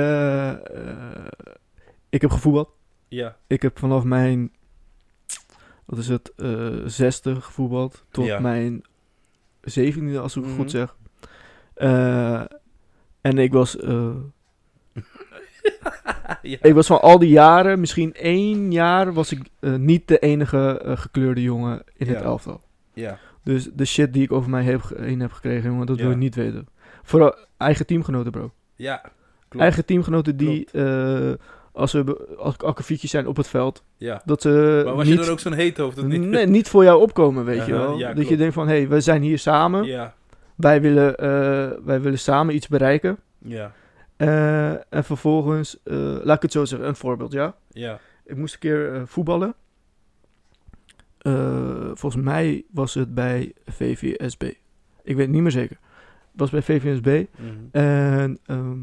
ik heb gevoetbald. ja, Ik heb vanaf mijn, wat is het, eh zesde gevoetbald tot Ja. mijn zeventiende, als ik het Mhm. goed zeg. Eh, En ik was, eh, [laughs] ja. ik was van al die jaren, misschien één jaar, was ik niet de enige gekleurde jongen in het elftal. ja. Dus de shit die ik over mij heb, heen heb gekregen, jongen, dat wil je niet weten. Vooral eigen teamgenoten, bro. Ja, klopt. Eigen teamgenoten die, als als akkefietjes zijn op het veld, Ja. dat ze Maar was niet, je er ook zo'n heet hoofd of niet? nee, niet voor jou opkomen, weet je wel. ja, dat je denkt van, hé, hey, we zijn hier samen. Ja, Wij, willen, eh, wij willen samen iets bereiken. ja, Eh, en vervolgens, eh, laat ik het zo zeggen, een voorbeeld, ja. ja. Ik moest een keer voetballen. Volgens mij was het bij VVSB. Ik weet het niet meer zeker. Het was bij VVSB. Mhm. En ehm,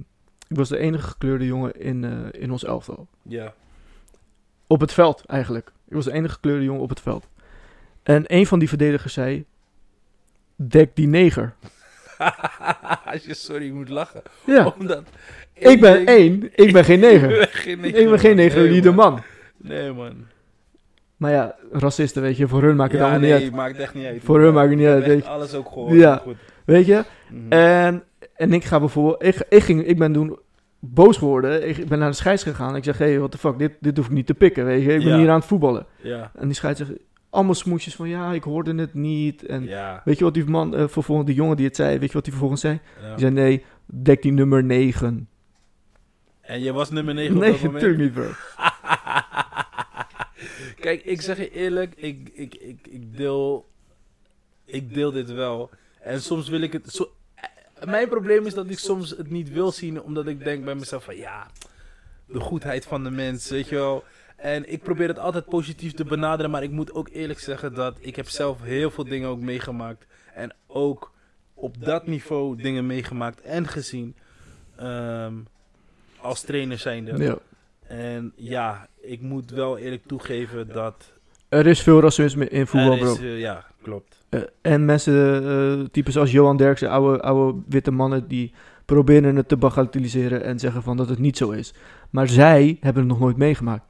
ik was de enige gekleurde jongen in, eh, in ons elftal. Ja. Op het veld eigenlijk. Ik was de enige gekleurde jongen op het veld. En een van die verdedigers zei... Dek die neger. [laughs] Als je sorry moet lachen. Ja, Omdat ik ben denk- één, ik ben geen [laughs] Ik neger. ben geen neger. Ik ben geen neger, Nee, die de man. Nee, man. Maar ja, racisten, weet je, voor hun maakt het ja, allemaal nee, niet uit. maakt echt niet uit. Voor hun maakt het niet Ik uit, weet je. alles ook gehoord. Ja. Goed. Weet je? Mhm. En, en ik ga bijvoorbeeld, ik, ik, ging, ik ben toen boos geworden. Ik, ben naar de scheids gegaan. Ik zeg, hé, hey, what the fuck, dit, dit hoef ik niet te pikken, weet je. Ik ben Ja. hier aan het voetballen. ja. En die scheids zegt, allemaal smoesjes van, ja, ik hoorde het niet. En Ja. weet je wat die man, eh, vervolgens, die jongen die het zei, weet je wat hij vervolgens zei? Die zei, nee, dek die nummer 9. En je was nummer 9 op Nee, dat moment? natuurlijk niet, bro. [laughs] Kijk, ik zeg je eerlijk, ik, ik, ik, ik, deel, ik deel dit wel. En soms wil ik het... mijn probleem is dat ik soms het niet wil zien, omdat ik denk bij mezelf van ja, de goedheid van de mens, weet je wel. En ik probeer het altijd positief te benaderen, maar ik moet ook eerlijk zeggen dat ik heb zelf heel veel dingen ook meegemaakt. En ook op dat niveau dingen meegemaakt en gezien. ehm, als trainer zijnde. Ja. En ja, ik moet wel eerlijk toegeven dat. Er is veel racisme in voetbal, er bro. is, eh, ja, klopt. Eh, en mensen, eh types als Johan Derksen, oude, oude witte mannen, die proberen het te bagatelliseren en zeggen van dat het niet zo is. Maar zij hebben het nog nooit meegemaakt.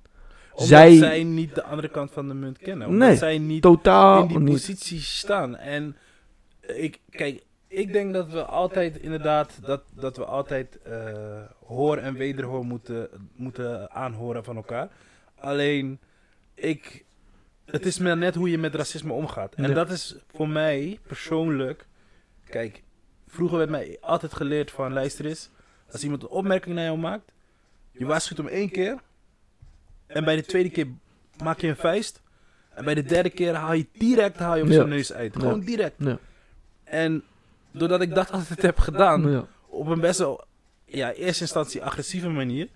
Omdat Zij- zij... niet de andere kant van de munt kennen. Omdat Nee, zij niet Totaal in die niet. positie staan. En ik, kijk, ik denk dat we altijd inderdaad, dat, dat we altijd eh, hoor en wederhoor moeten, moeten aanhoren van elkaar. Alleen, ik, het is maar net hoe je met racisme omgaat. En Ja. dat is voor mij persoonlijk, kijk, vroeger werd mij altijd geleerd van, luister eens, als iemand een opmerking naar jou maakt, je waarschuwt hem één keer. En bij de tweede keer maak je een vuist. En bij de derde keer haal je direct haal je op Ja. zijn neus uit. Ja. Gewoon direct. Ja. En doordat ik dat altijd heb gedaan, op een best wel, ja, eerste instantie agressieve manier,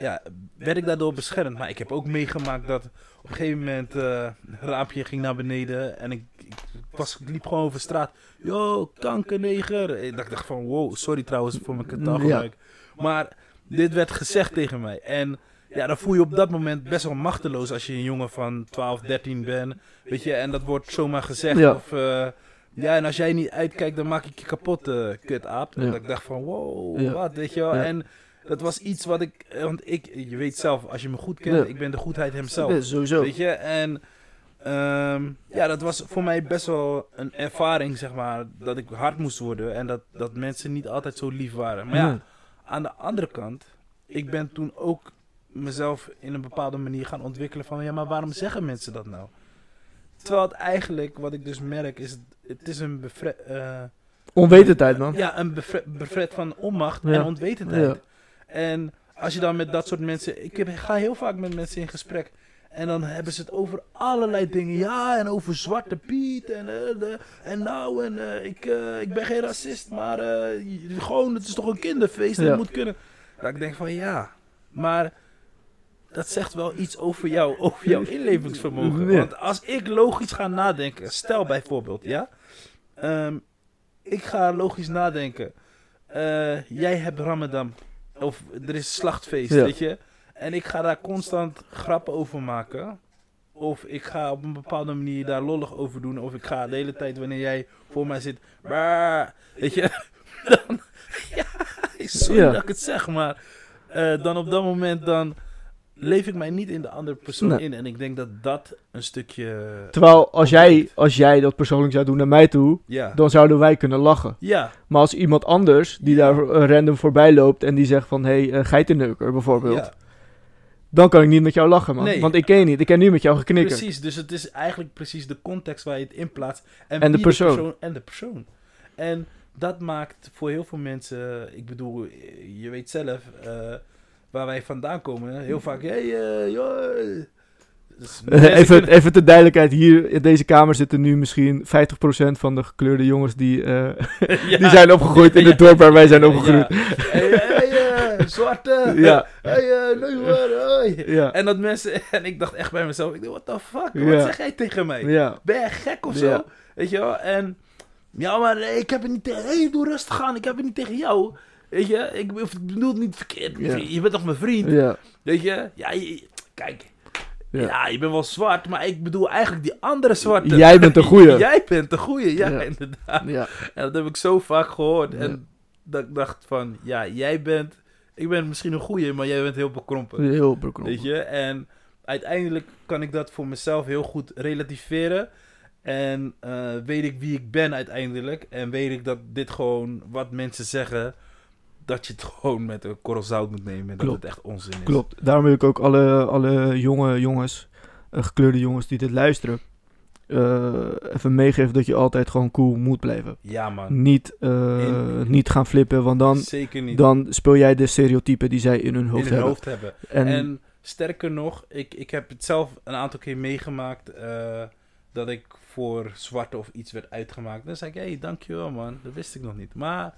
ja, werd ik daardoor beschermd. Maar ik heb ook meegemaakt dat op een gegeven moment eh, een raampje ging naar beneden en ik, ik, was, ik liep gewoon over straat. Yo, kankerneger. Ik dacht, dacht van, wow, sorry trouwens voor mijn taalgebruik. Maar dit werd gezegd tegen mij. En ja, dan voel je op dat moment best wel machteloos als je een jongen van 12, 13 bent. Weet je, en dat wordt zomaar gezegd. Ja. Of, eh, ja, en als jij niet uitkijkt, dan maak ik je kapot, eh kut aap. Ja. En dat ik dacht van, wow, wat, weet je wel. En dat was iets wat ik, eh, want ik, je weet zelf, als je me goed kent, Ja. ik ben de goedheid hemzelf. Ja, sowieso. Weet je, en ehm, ja, dat was voor mij best wel een ervaring, zeg maar, dat ik hard moest worden en dat, dat mensen niet altijd zo lief waren. Maar ja, Nee. aan de andere kant, ik ben toen ook mezelf in een bepaalde manier gaan ontwikkelen van, ja, maar waarom zeggen mensen dat nou? Terwijl het eigenlijk, wat ik dus merk, is, het- het is een bevre, eh, Onwetendheid, man. ja, een bevre- bevred van onmacht Ja. en onwetendheid. Ja. En als je dan met dat soort mensen... Ik heb, ga heel vaak met mensen in gesprek. En dan hebben ze het over allerlei dingen. Ja, en over Zwarte Piet. En, eh, de, en nou, en eh, ik, eh, ik ben geen racist. Maar gewoon, het is toch een kinderfeest. Ja. Het moet kunnen. Dat ik denk van ja, maar... Dat zegt wel iets over jou, over jouw inlevingsvermogen. Ja. Want als ik logisch ga nadenken, stel bijvoorbeeld, ja, Ehm, ik ga logisch nadenken. Jij hebt Ramadan. Of er is slachtfeest, Ja. weet je. En ik ga daar constant grappen over maken. Of ik ga op een bepaalde manier daar lollig over doen. Of ik ga de hele tijd wanneer jij voor mij zit. "Bah," weet je. [laughs] Dan, [laughs] ja, sorry Ja. dat ik het zeg, maar. eh, dan op dat moment dan. Leef ik mij niet in de andere persoon Nee. in. En ik denk dat dat een stukje... Terwijl als jij, als jij dat persoonlijk zou doen naar mij toe, Ja. dan zouden wij kunnen lachen. Ja. Maar als iemand anders die Ja. daar eh, random voorbij loopt en die zegt van hé, hey, eh, geitenneuker bijvoorbeeld, ja. dan kan ik niet met jou lachen, man. Nee. Want ik ken je niet, ik ken nu met jou geknikken. Precies, dus het is eigenlijk precies de context waar je het in plaatst. En, En de persoon. En de persoon. En dat maakt voor heel veel mensen, ik bedoel, je weet zelf, eh, waar wij vandaan komen, heel vaak, hey, eh, joh. Dus [laughs] even, even ter duidelijkheid, hier in deze kamer zitten nu misschien 50% van de gekleurde jongens die, eh, [laughs] Ja. die zijn opgegroeid in het [laughs] dorp waar wij zijn opgegroeid. Ja. Hey, hey, eh, zwarte. Ja. Hey. Ja. En dat mensen, en ik dacht echt bij mezelf, ik dacht, what the fuck, wat zeg jij tegen mij? Ben je gek of zo? Weet je wel? En ja, maar ik heb het niet tegen. Hey, doe rustig aan. Ik heb het niet tegen jou. Weet je? Ik be- ik bedoel het niet verkeerd. Ja. Je bent toch mijn vriend? Ja. Weet je? Ja, je- kijk. Ja. Ja. je bent wel zwart, maar ik bedoel eigenlijk die andere zwarte. Jij bent de goeie. [laughs] Jij bent de goeie, ja, Ja. inderdaad. Ja. En dat heb ik zo vaak gehoord. En dat ik dacht van, ja, jij bent... Ik ben misschien een goeie, maar jij bent heel bekrompen. Heel bekrompen. Weet je? En uiteindelijk kan ik dat voor mezelf heel goed relativeren. En eh, weet ik wie ik ben uiteindelijk. En weet ik dat dit gewoon, wat mensen zeggen, dat je het [laughs] gewoon met een korrel zout moet nemen. En dat het echt onzin is. Klopt. Daarom wil ik ook alle, alle jonge jongens, eh, gekleurde jongens die dit luisteren, eh, even meegeven dat je altijd gewoon cool moet blijven. Ja, man. Niet, eh, In- niet gaan flippen, want dan, Zeker niet. dan speel jij de stereotypen die zij in hun in hoofd hun hebben. hoofd hebben. En, En, sterker nog, ik, ik heb het zelf een aantal keer meegemaakt dat ik voor zwarte of iets werd uitgemaakt. Dan zei ik, hé, hey, dankjewel man, dat wist ik nog niet. Maar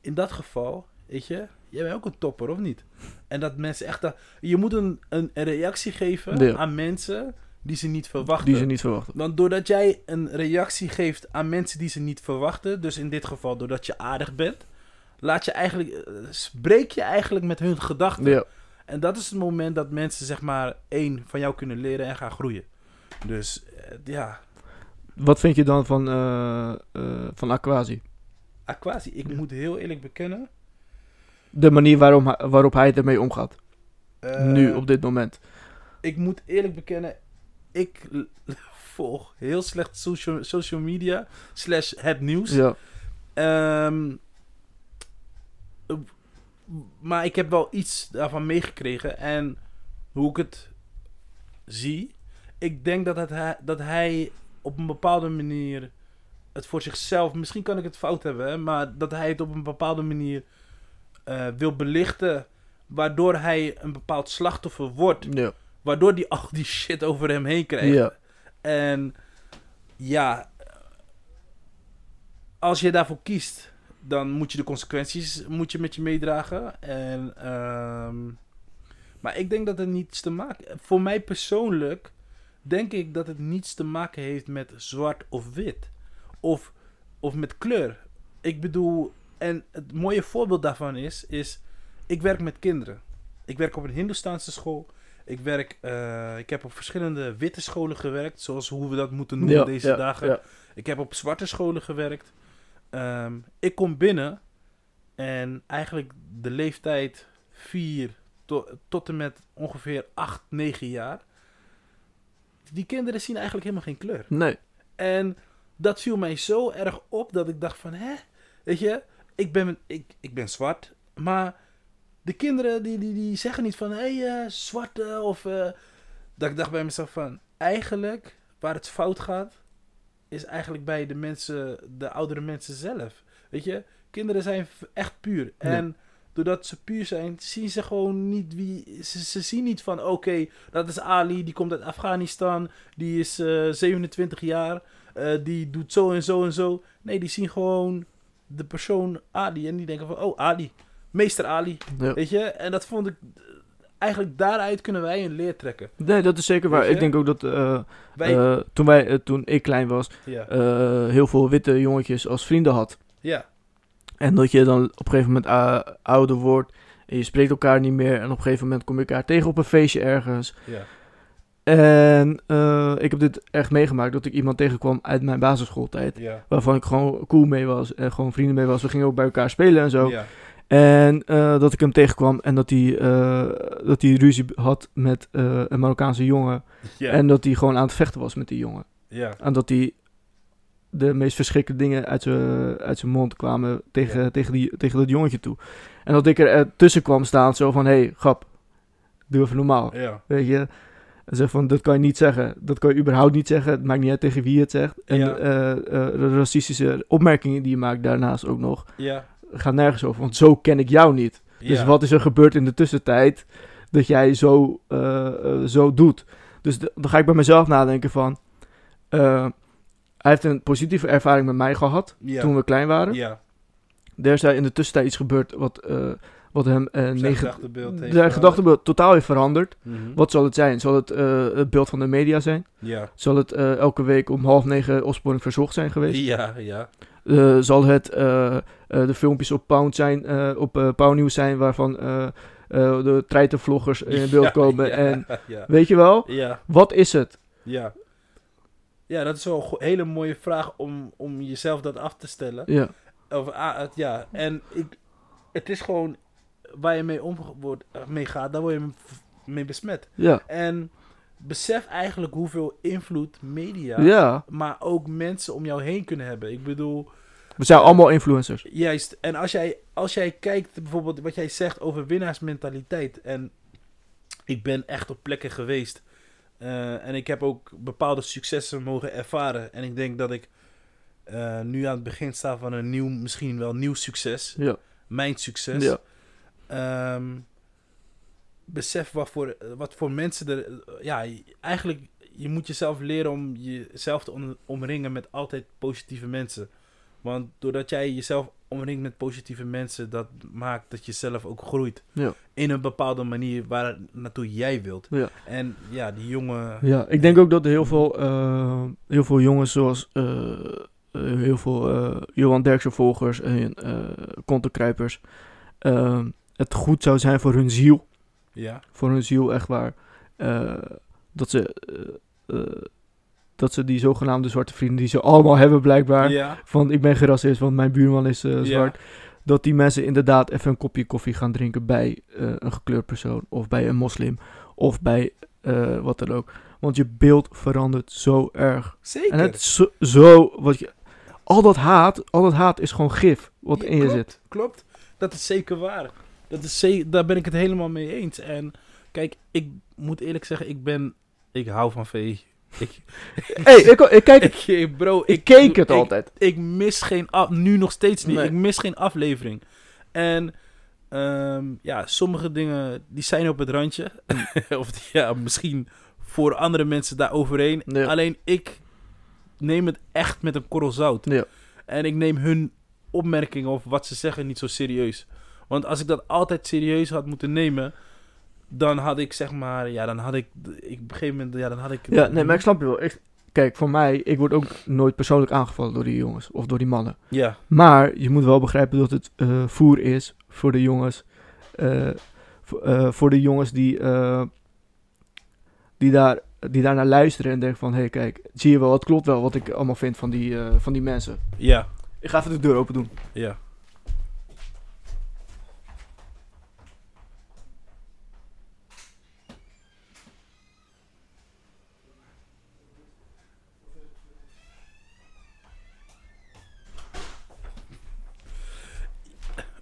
in dat geval, weet je, jij bent ook een topper of niet? En dat mensen echt, dat, je moet een, een, reactie geven Ja. aan mensen die ze niet verwachten. die ze niet verwachten. Want doordat jij een reactie geeft aan mensen die ze niet verwachten, dus in dit geval doordat je aardig bent, laat je eigenlijk, eh, breek je eigenlijk met hun gedachten. Ja. En dat is het moment dat mensen zeg maar één van jou kunnen leren en gaan groeien. Dus eh, ja, Wat vind je dan van, eh eh van Aquasi? Aquasi, ik moet heel eerlijk bekennen. De manier waarom, waarop hij ermee omgaat. eh, nu, op dit moment. Ik moet eerlijk bekennen, ik [laughs] volg heel slecht social, social media slash het nieuws. Ja. Ehm, eh, maar ik heb wel iets daarvan meegekregen. En hoe ik het zie, ik denk dat, het hij, dat hij op een bepaalde manier het voor zichzelf, misschien kan ik het fout hebben, hè, maar dat hij het op een bepaalde manier eh, wil belichten, waardoor hij een bepaald slachtoffer wordt, Ja. waardoor hij al die shit over hem heen krijgt. Ja. En ja, als je daarvoor kiest, dan moet je de consequenties moet je met je meedragen. En, ehm, maar ik denk dat het niets te maken... Voor mij persoonlijk denk ik dat het niets te maken heeft met zwart of wit. Of, of met kleur. Ik bedoel, en het mooie voorbeeld daarvan is, is... Ik werk met kinderen. Ik werk op een Hindoestaanse school. Ik werk, eh, ik heb op verschillende witte scholen gewerkt, zoals hoe we dat moeten noemen Ja, deze ja, dagen. ja. Ik heb op zwarte scholen gewerkt. Ehm, ik kom binnen en eigenlijk de leeftijd 4 to- tot en met ongeveer 8, 9 jaar. Die kinderen zien eigenlijk helemaal geen kleur. Nee. En dat viel mij zo erg op dat ik dacht van, hè, weet je, ik ben, ik, ik ben zwart, maar de kinderen die, die, die zeggen niet van, hé, hey, eh, zwarte of... eh, dat ik dacht bij mezelf van, eigenlijk, waar het fout gaat, is eigenlijk bij de mensen, de oudere mensen zelf. Weet je, kinderen zijn echt puur. En doordat ze puur zijn, zien ze gewoon niet wie... Ze, ze zien niet van, oké, dat is Ali, die komt uit Afghanistan, die is eh, 27 jaar, eh, die doet zo en zo en zo. Nee, die zien gewoon de persoon Ali en die denken van, oh, Ali, meester Ali, Ja. weet je. En dat vond ik, eigenlijk daaruit kunnen wij een leer trekken. Nee, dat is zeker waar. Ik denk ook dat eh, Wij, eh, toen, wij, eh, toen ik klein was, ja, eh, heel veel witte jongetjes als vrienden had. ja, En dat je dan op een gegeven moment ouder wordt en je spreekt elkaar niet meer. En op een gegeven moment kom je elkaar tegen op een feestje ergens. ja, En eh, ik heb dit echt meegemaakt dat ik iemand tegenkwam uit mijn basisschooltijd. Waarvan ik gewoon cool mee was en gewoon vrienden mee was. We gingen ook bij elkaar spelen en zo. En eh, dat ik hem tegenkwam en dat hij, eh, dat hij ruzie had met een Marokkaanse jongen. En dat hij gewoon aan het vechten was met die jongen. ja. En dat hij de meest verschrikkelijke dingen uit zijn, uit zijn mond kwamen tegen, tegen, die, tegen dat jongetje toe. En dat ik er tussen kwam staan zo van, hé, hey, grap, doe even normaal. Weet je? En zeg van, dat kan je niet zeggen. Dat kan je überhaupt niet zeggen. Het maakt niet uit tegen wie je het zegt. En Ja. eh, eh, racistische opmerkingen die je maakt daarnaast ook nog, Ja. gaan nergens over. Want zo ken ik jou niet. Dus Ja. wat is er gebeurd in de tussentijd dat jij zo, eh, zo doet? Dus dan ga ik bij mezelf nadenken van... hij heeft een positieve ervaring met mij gehad toen we klein waren. Ja. Er is in de tussentijd iets gebeurd wat, wat hem uh, Zijn gedachtebeeld heeft Zijn gedachtebeeld totaal heeft veranderd. Mhm. Wat zal het zijn? Zal het eh, het beeld van de media zijn? Ja. Zal het eh, elke week om half negen opsporing verzocht zijn geweest? Ja, ja. Zal het de filmpjes op Pound zijn, op Pound News zijn, waarvan de treitenvloggers in beeld Ja, komen? ja, En ja. weet je wel, Ja, wat is het? ja. Ja, dat is wel een hele mooie vraag om, om jezelf dat af te stellen. Ja, Of, ah, ja, en ik, het is gewoon waar je mee, om, wordt, eh, mee gaat, daar word je mee besmet. ja, En besef eigenlijk hoeveel invloed media, ja. maar ook mensen om jou heen kunnen hebben. Ik bedoel, We zijn allemaal influencers. Juist. En als jij, als jij kijkt, bijvoorbeeld wat jij zegt over winnaarsmentaliteit. En ik ben echt op plekken geweest. eh, en ik heb ook bepaalde successen mogen ervaren. En ik denk dat ik eh, nu aan het begin sta van een nieuw, misschien wel nieuw succes. Ja, Mijn succes. ja, Ehm, besef wat voor, wat voor mensen er. Ja, eigenlijk, je moet jezelf leren om jezelf te om- omringen met altijd positieve mensen. Want doordat jij jezelf omringt met positieve mensen, dat maakt dat je zelf ook groeit. ja, In een bepaalde manier waar naartoe jij wilt. ja. En ja, die jongen. Ja, ik denk ook dat er heel veel, eh, heel veel jongens zoals eh, eh, heel veel eh, Johan Derksen volgers en kontenkruipers, eh, het goed zou zijn voor hun ziel, Ja, voor hun ziel echt waar, eh, dat ze eh, eh, dat ze die zogenaamde zwarte vrienden die ze allemaal hebben blijkbaar, ja, van ik ben geen racist, want mijn buurman is Ja. zwart, dat die mensen inderdaad even een kopje koffie gaan drinken bij een gekleurd persoon of bij een moslim of bij wat dan ook. Want je beeld verandert zo erg. zeker. En het is zo, zo wat je, al dat haat, al dat haat is gewoon gif wat Ja, in je klopt, zit. Klopt, dat is zeker waar. Dat is daar ben ik het helemaal mee eens. En kijk, ik moet eerlijk zeggen, ik ben, ik hou van VI. Ik, [laughs] hey, ik, ik kijk het, [laughs] ik, bro, ik keek het altijd. Ik mis geen, af, nu nog steeds niet. Nee. Ik mis geen aflevering. En ehm, ja, sommige dingen die zijn op het randje. [laughs] of die- ja, misschien voor andere mensen daar overheen. Ja. Alleen ik neem het echt met een korrel zout. Ja. En ik neem hun opmerkingen of wat ze zeggen niet zo serieus. Want als ik dat altijd serieus had moeten nemen, dan had ik zeg maar, ja, dan had ik, ik op een gegeven moment, ja, dan had ik. Ja, nee, maar ik snap je wel. Ik, kijk, voor mij, ik word ook nooit persoonlijk aangevallen door die jongens of door die mannen. Ja, Maar je moet wel begrijpen dat het eh, voer is voor de jongens. eh, voor, eh, voor de jongens die, die, daar, die daar naar luisteren en denken van... Hé, hey, kijk, zie je wel, het klopt wel wat ik allemaal vind van die, van die mensen. ja, Ik ga even de deur open doen. ja.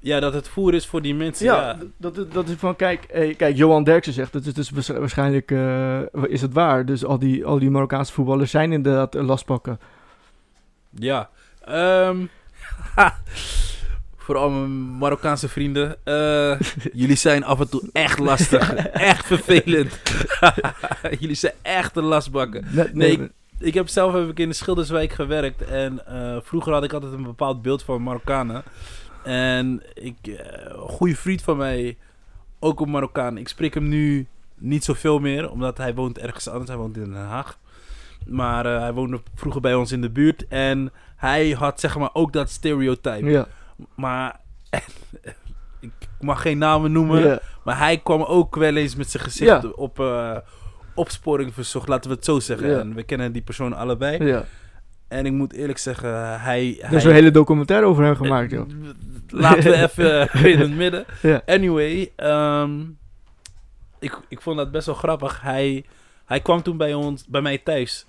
Ja, dat het voer is voor die mensen. Ja, Ja, Dat, dat, is van, kijk, hey, kijk Johan Derksen zegt, dat is dus waarsch- waarschijnlijk eh, is het waar. Dus al die, al die Marokkaanse voetballers zijn inderdaad eh, lastpakken. ja. Ehm, [laughs] voor al mijn Marokkaanse vrienden. eh, jullie zijn af en toe echt lastig. [laughs] echt vervelend. [laughs] jullie zijn echt een lastbakken. Nee, Nee, Ik heb zelf heb ik in de Schilderswijk gewerkt. En vroeger had ik altijd een bepaald beeld van Marokkanen. En ik, eh, een goede vriend van mij, ook een Marokkaan. Ik spreek hem nu niet zoveel meer, omdat hij woont ergens anders. Hij woont in Den Haag. Maar eh, hij woonde vroeger bij ons in de buurt. En hij had zeg maar ook dat stereotype. Ja, Maar [laughs] ik mag geen namen noemen. ja, Maar hij kwam ook wel eens met zijn gezicht Ja. op eh, opsporing verzocht, laten we het zo zeggen. En we kennen die persoon allebei. En ik moet eerlijk zeggen, hij... Er hij is een hele documentaire over hem gemaakt, joh. Laten we [laughs] even in het midden. Ja. Anyway, ehm, ik, ik vond dat best wel grappig. Hij, hij kwam toen bij ons, bij mij thuis.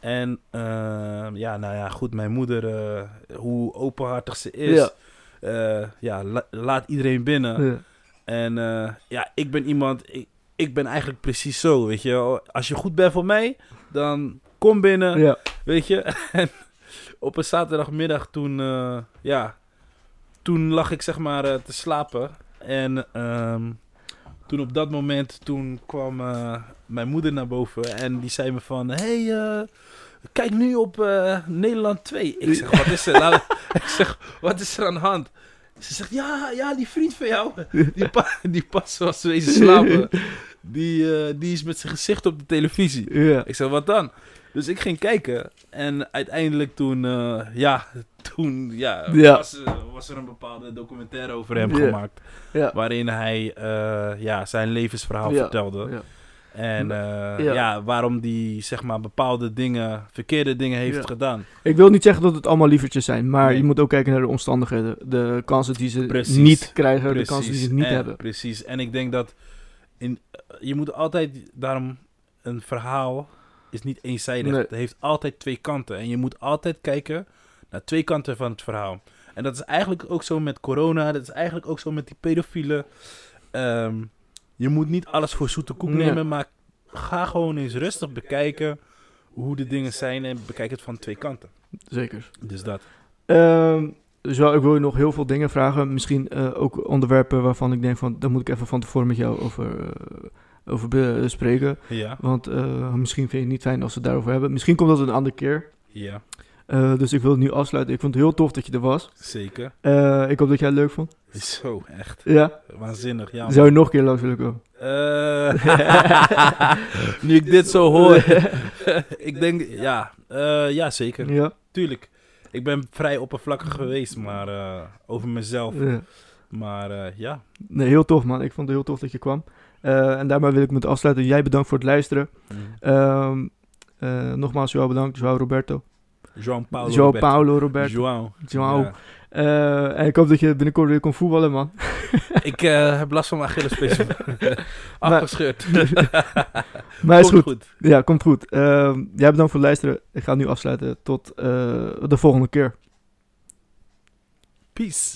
En ehm, ja, nou ja, goed, mijn moeder, eh, hoe openhartig ze is. Ja. Ja, ja la- laat iedereen binnen. Ja. En eh, ja, ik ben iemand, ik, ik ben eigenlijk precies zo, weet je. Als je goed bent voor mij, dan kom binnen. Ja. Weet je, [laughs] en op een zaterdagmiddag toen, eh, ja, toen lag ik zeg maar eh, te slapen. En ehm, toen op dat moment, toen kwam eh, mijn moeder naar boven en die zei me van, hey, kijk nu op Nederland 2. Ik zeg, wat is er? Nou, [laughs] [laughs] ik zeg, wat is er aan de hand? Ze zegt, ja, ja, die vriend van jou, die, pa die pas was wezen slapen. Die, die is met zijn gezicht op de televisie. Ja. Ik zeg, wat dan? Dus ik ging kijken. En uiteindelijk toen, eh, ja, [laughs] toen ja, Ja. Was, eh, was er een bepaalde documentaire over hem gemaakt. Ja. Waarin hij eh, ja, zijn levensverhaal Ja. vertelde. Ja. En Ja. waarom die zeg maar bepaalde dingen, verkeerde dingen heeft gedaan. Ik wil niet zeggen dat het allemaal lievertjes zijn, maar Nee. je moet ook kijken naar de omstandigheden. De kansen die ze Precies. niet krijgen, de kansen die ze niet en, hebben. Precies. En ik denk dat in, je moet altijd daarom een verhaal is niet eenzijdig. Nee. Het heeft altijd twee kanten. En je moet altijd kijken naar twee kanten van het verhaal. En dat is eigenlijk ook zo met corona. Dat is eigenlijk ook zo met die pedofielen. Ehm, je moet niet alles voor zoete koek Nee. nemen, maar ga gewoon eens rustig bekijken hoe de dingen zijn en bekijk het van twee kanten. Zeker. Dus dat. Dus wel, ik wil je nog heel veel dingen vragen. Misschien eh, ook onderwerpen waarvan ik denk van, daar moet ik even van tevoren met jou over, eh, over bespreken. Ja, Want eh, misschien vind je het niet fijn als we het daarover hebben. Misschien komt dat een andere keer. ja, Eh, dus ik wil het nu afsluiten. Ik vond het heel tof dat je er was. zeker. Eh, ik hoop dat jij het leuk vond. Zo, echt. Ja? Waanzinnig, ja. man. Zou je nog een keer langs willen komen? Eh, [laughs] nu ik dit zo hoor. [laughs] ik denk, ja, eh, ja, zeker. Ja? Tuurlijk. Ik ben vrij oppervlakkig geweest, maar eh, over mezelf. ja. Maar eh, ja, Nee, heel tof man. Ik vond het heel tof dat je kwam. Eh, en daarmee wil ik me het afsluiten. Jij bedankt voor het luisteren. Ehm, eh, nogmaals, jou bedankt. Joao Roberto. João Paulo. Joao Roberto. Paulo Roberto. João. Joao. Ja. Eh, en ik hoop dat je binnenkort weer kon voetballen, man. [laughs] Ik eh, heb last van mijn Achillespees. [laughs] [laughs] Afgescheurd. Maar is Komt goed. Ja, komt goed. Ehm, jij bedankt voor het luisteren. Ik ga nu afsluiten. Tot eh, de volgende keer. Peace.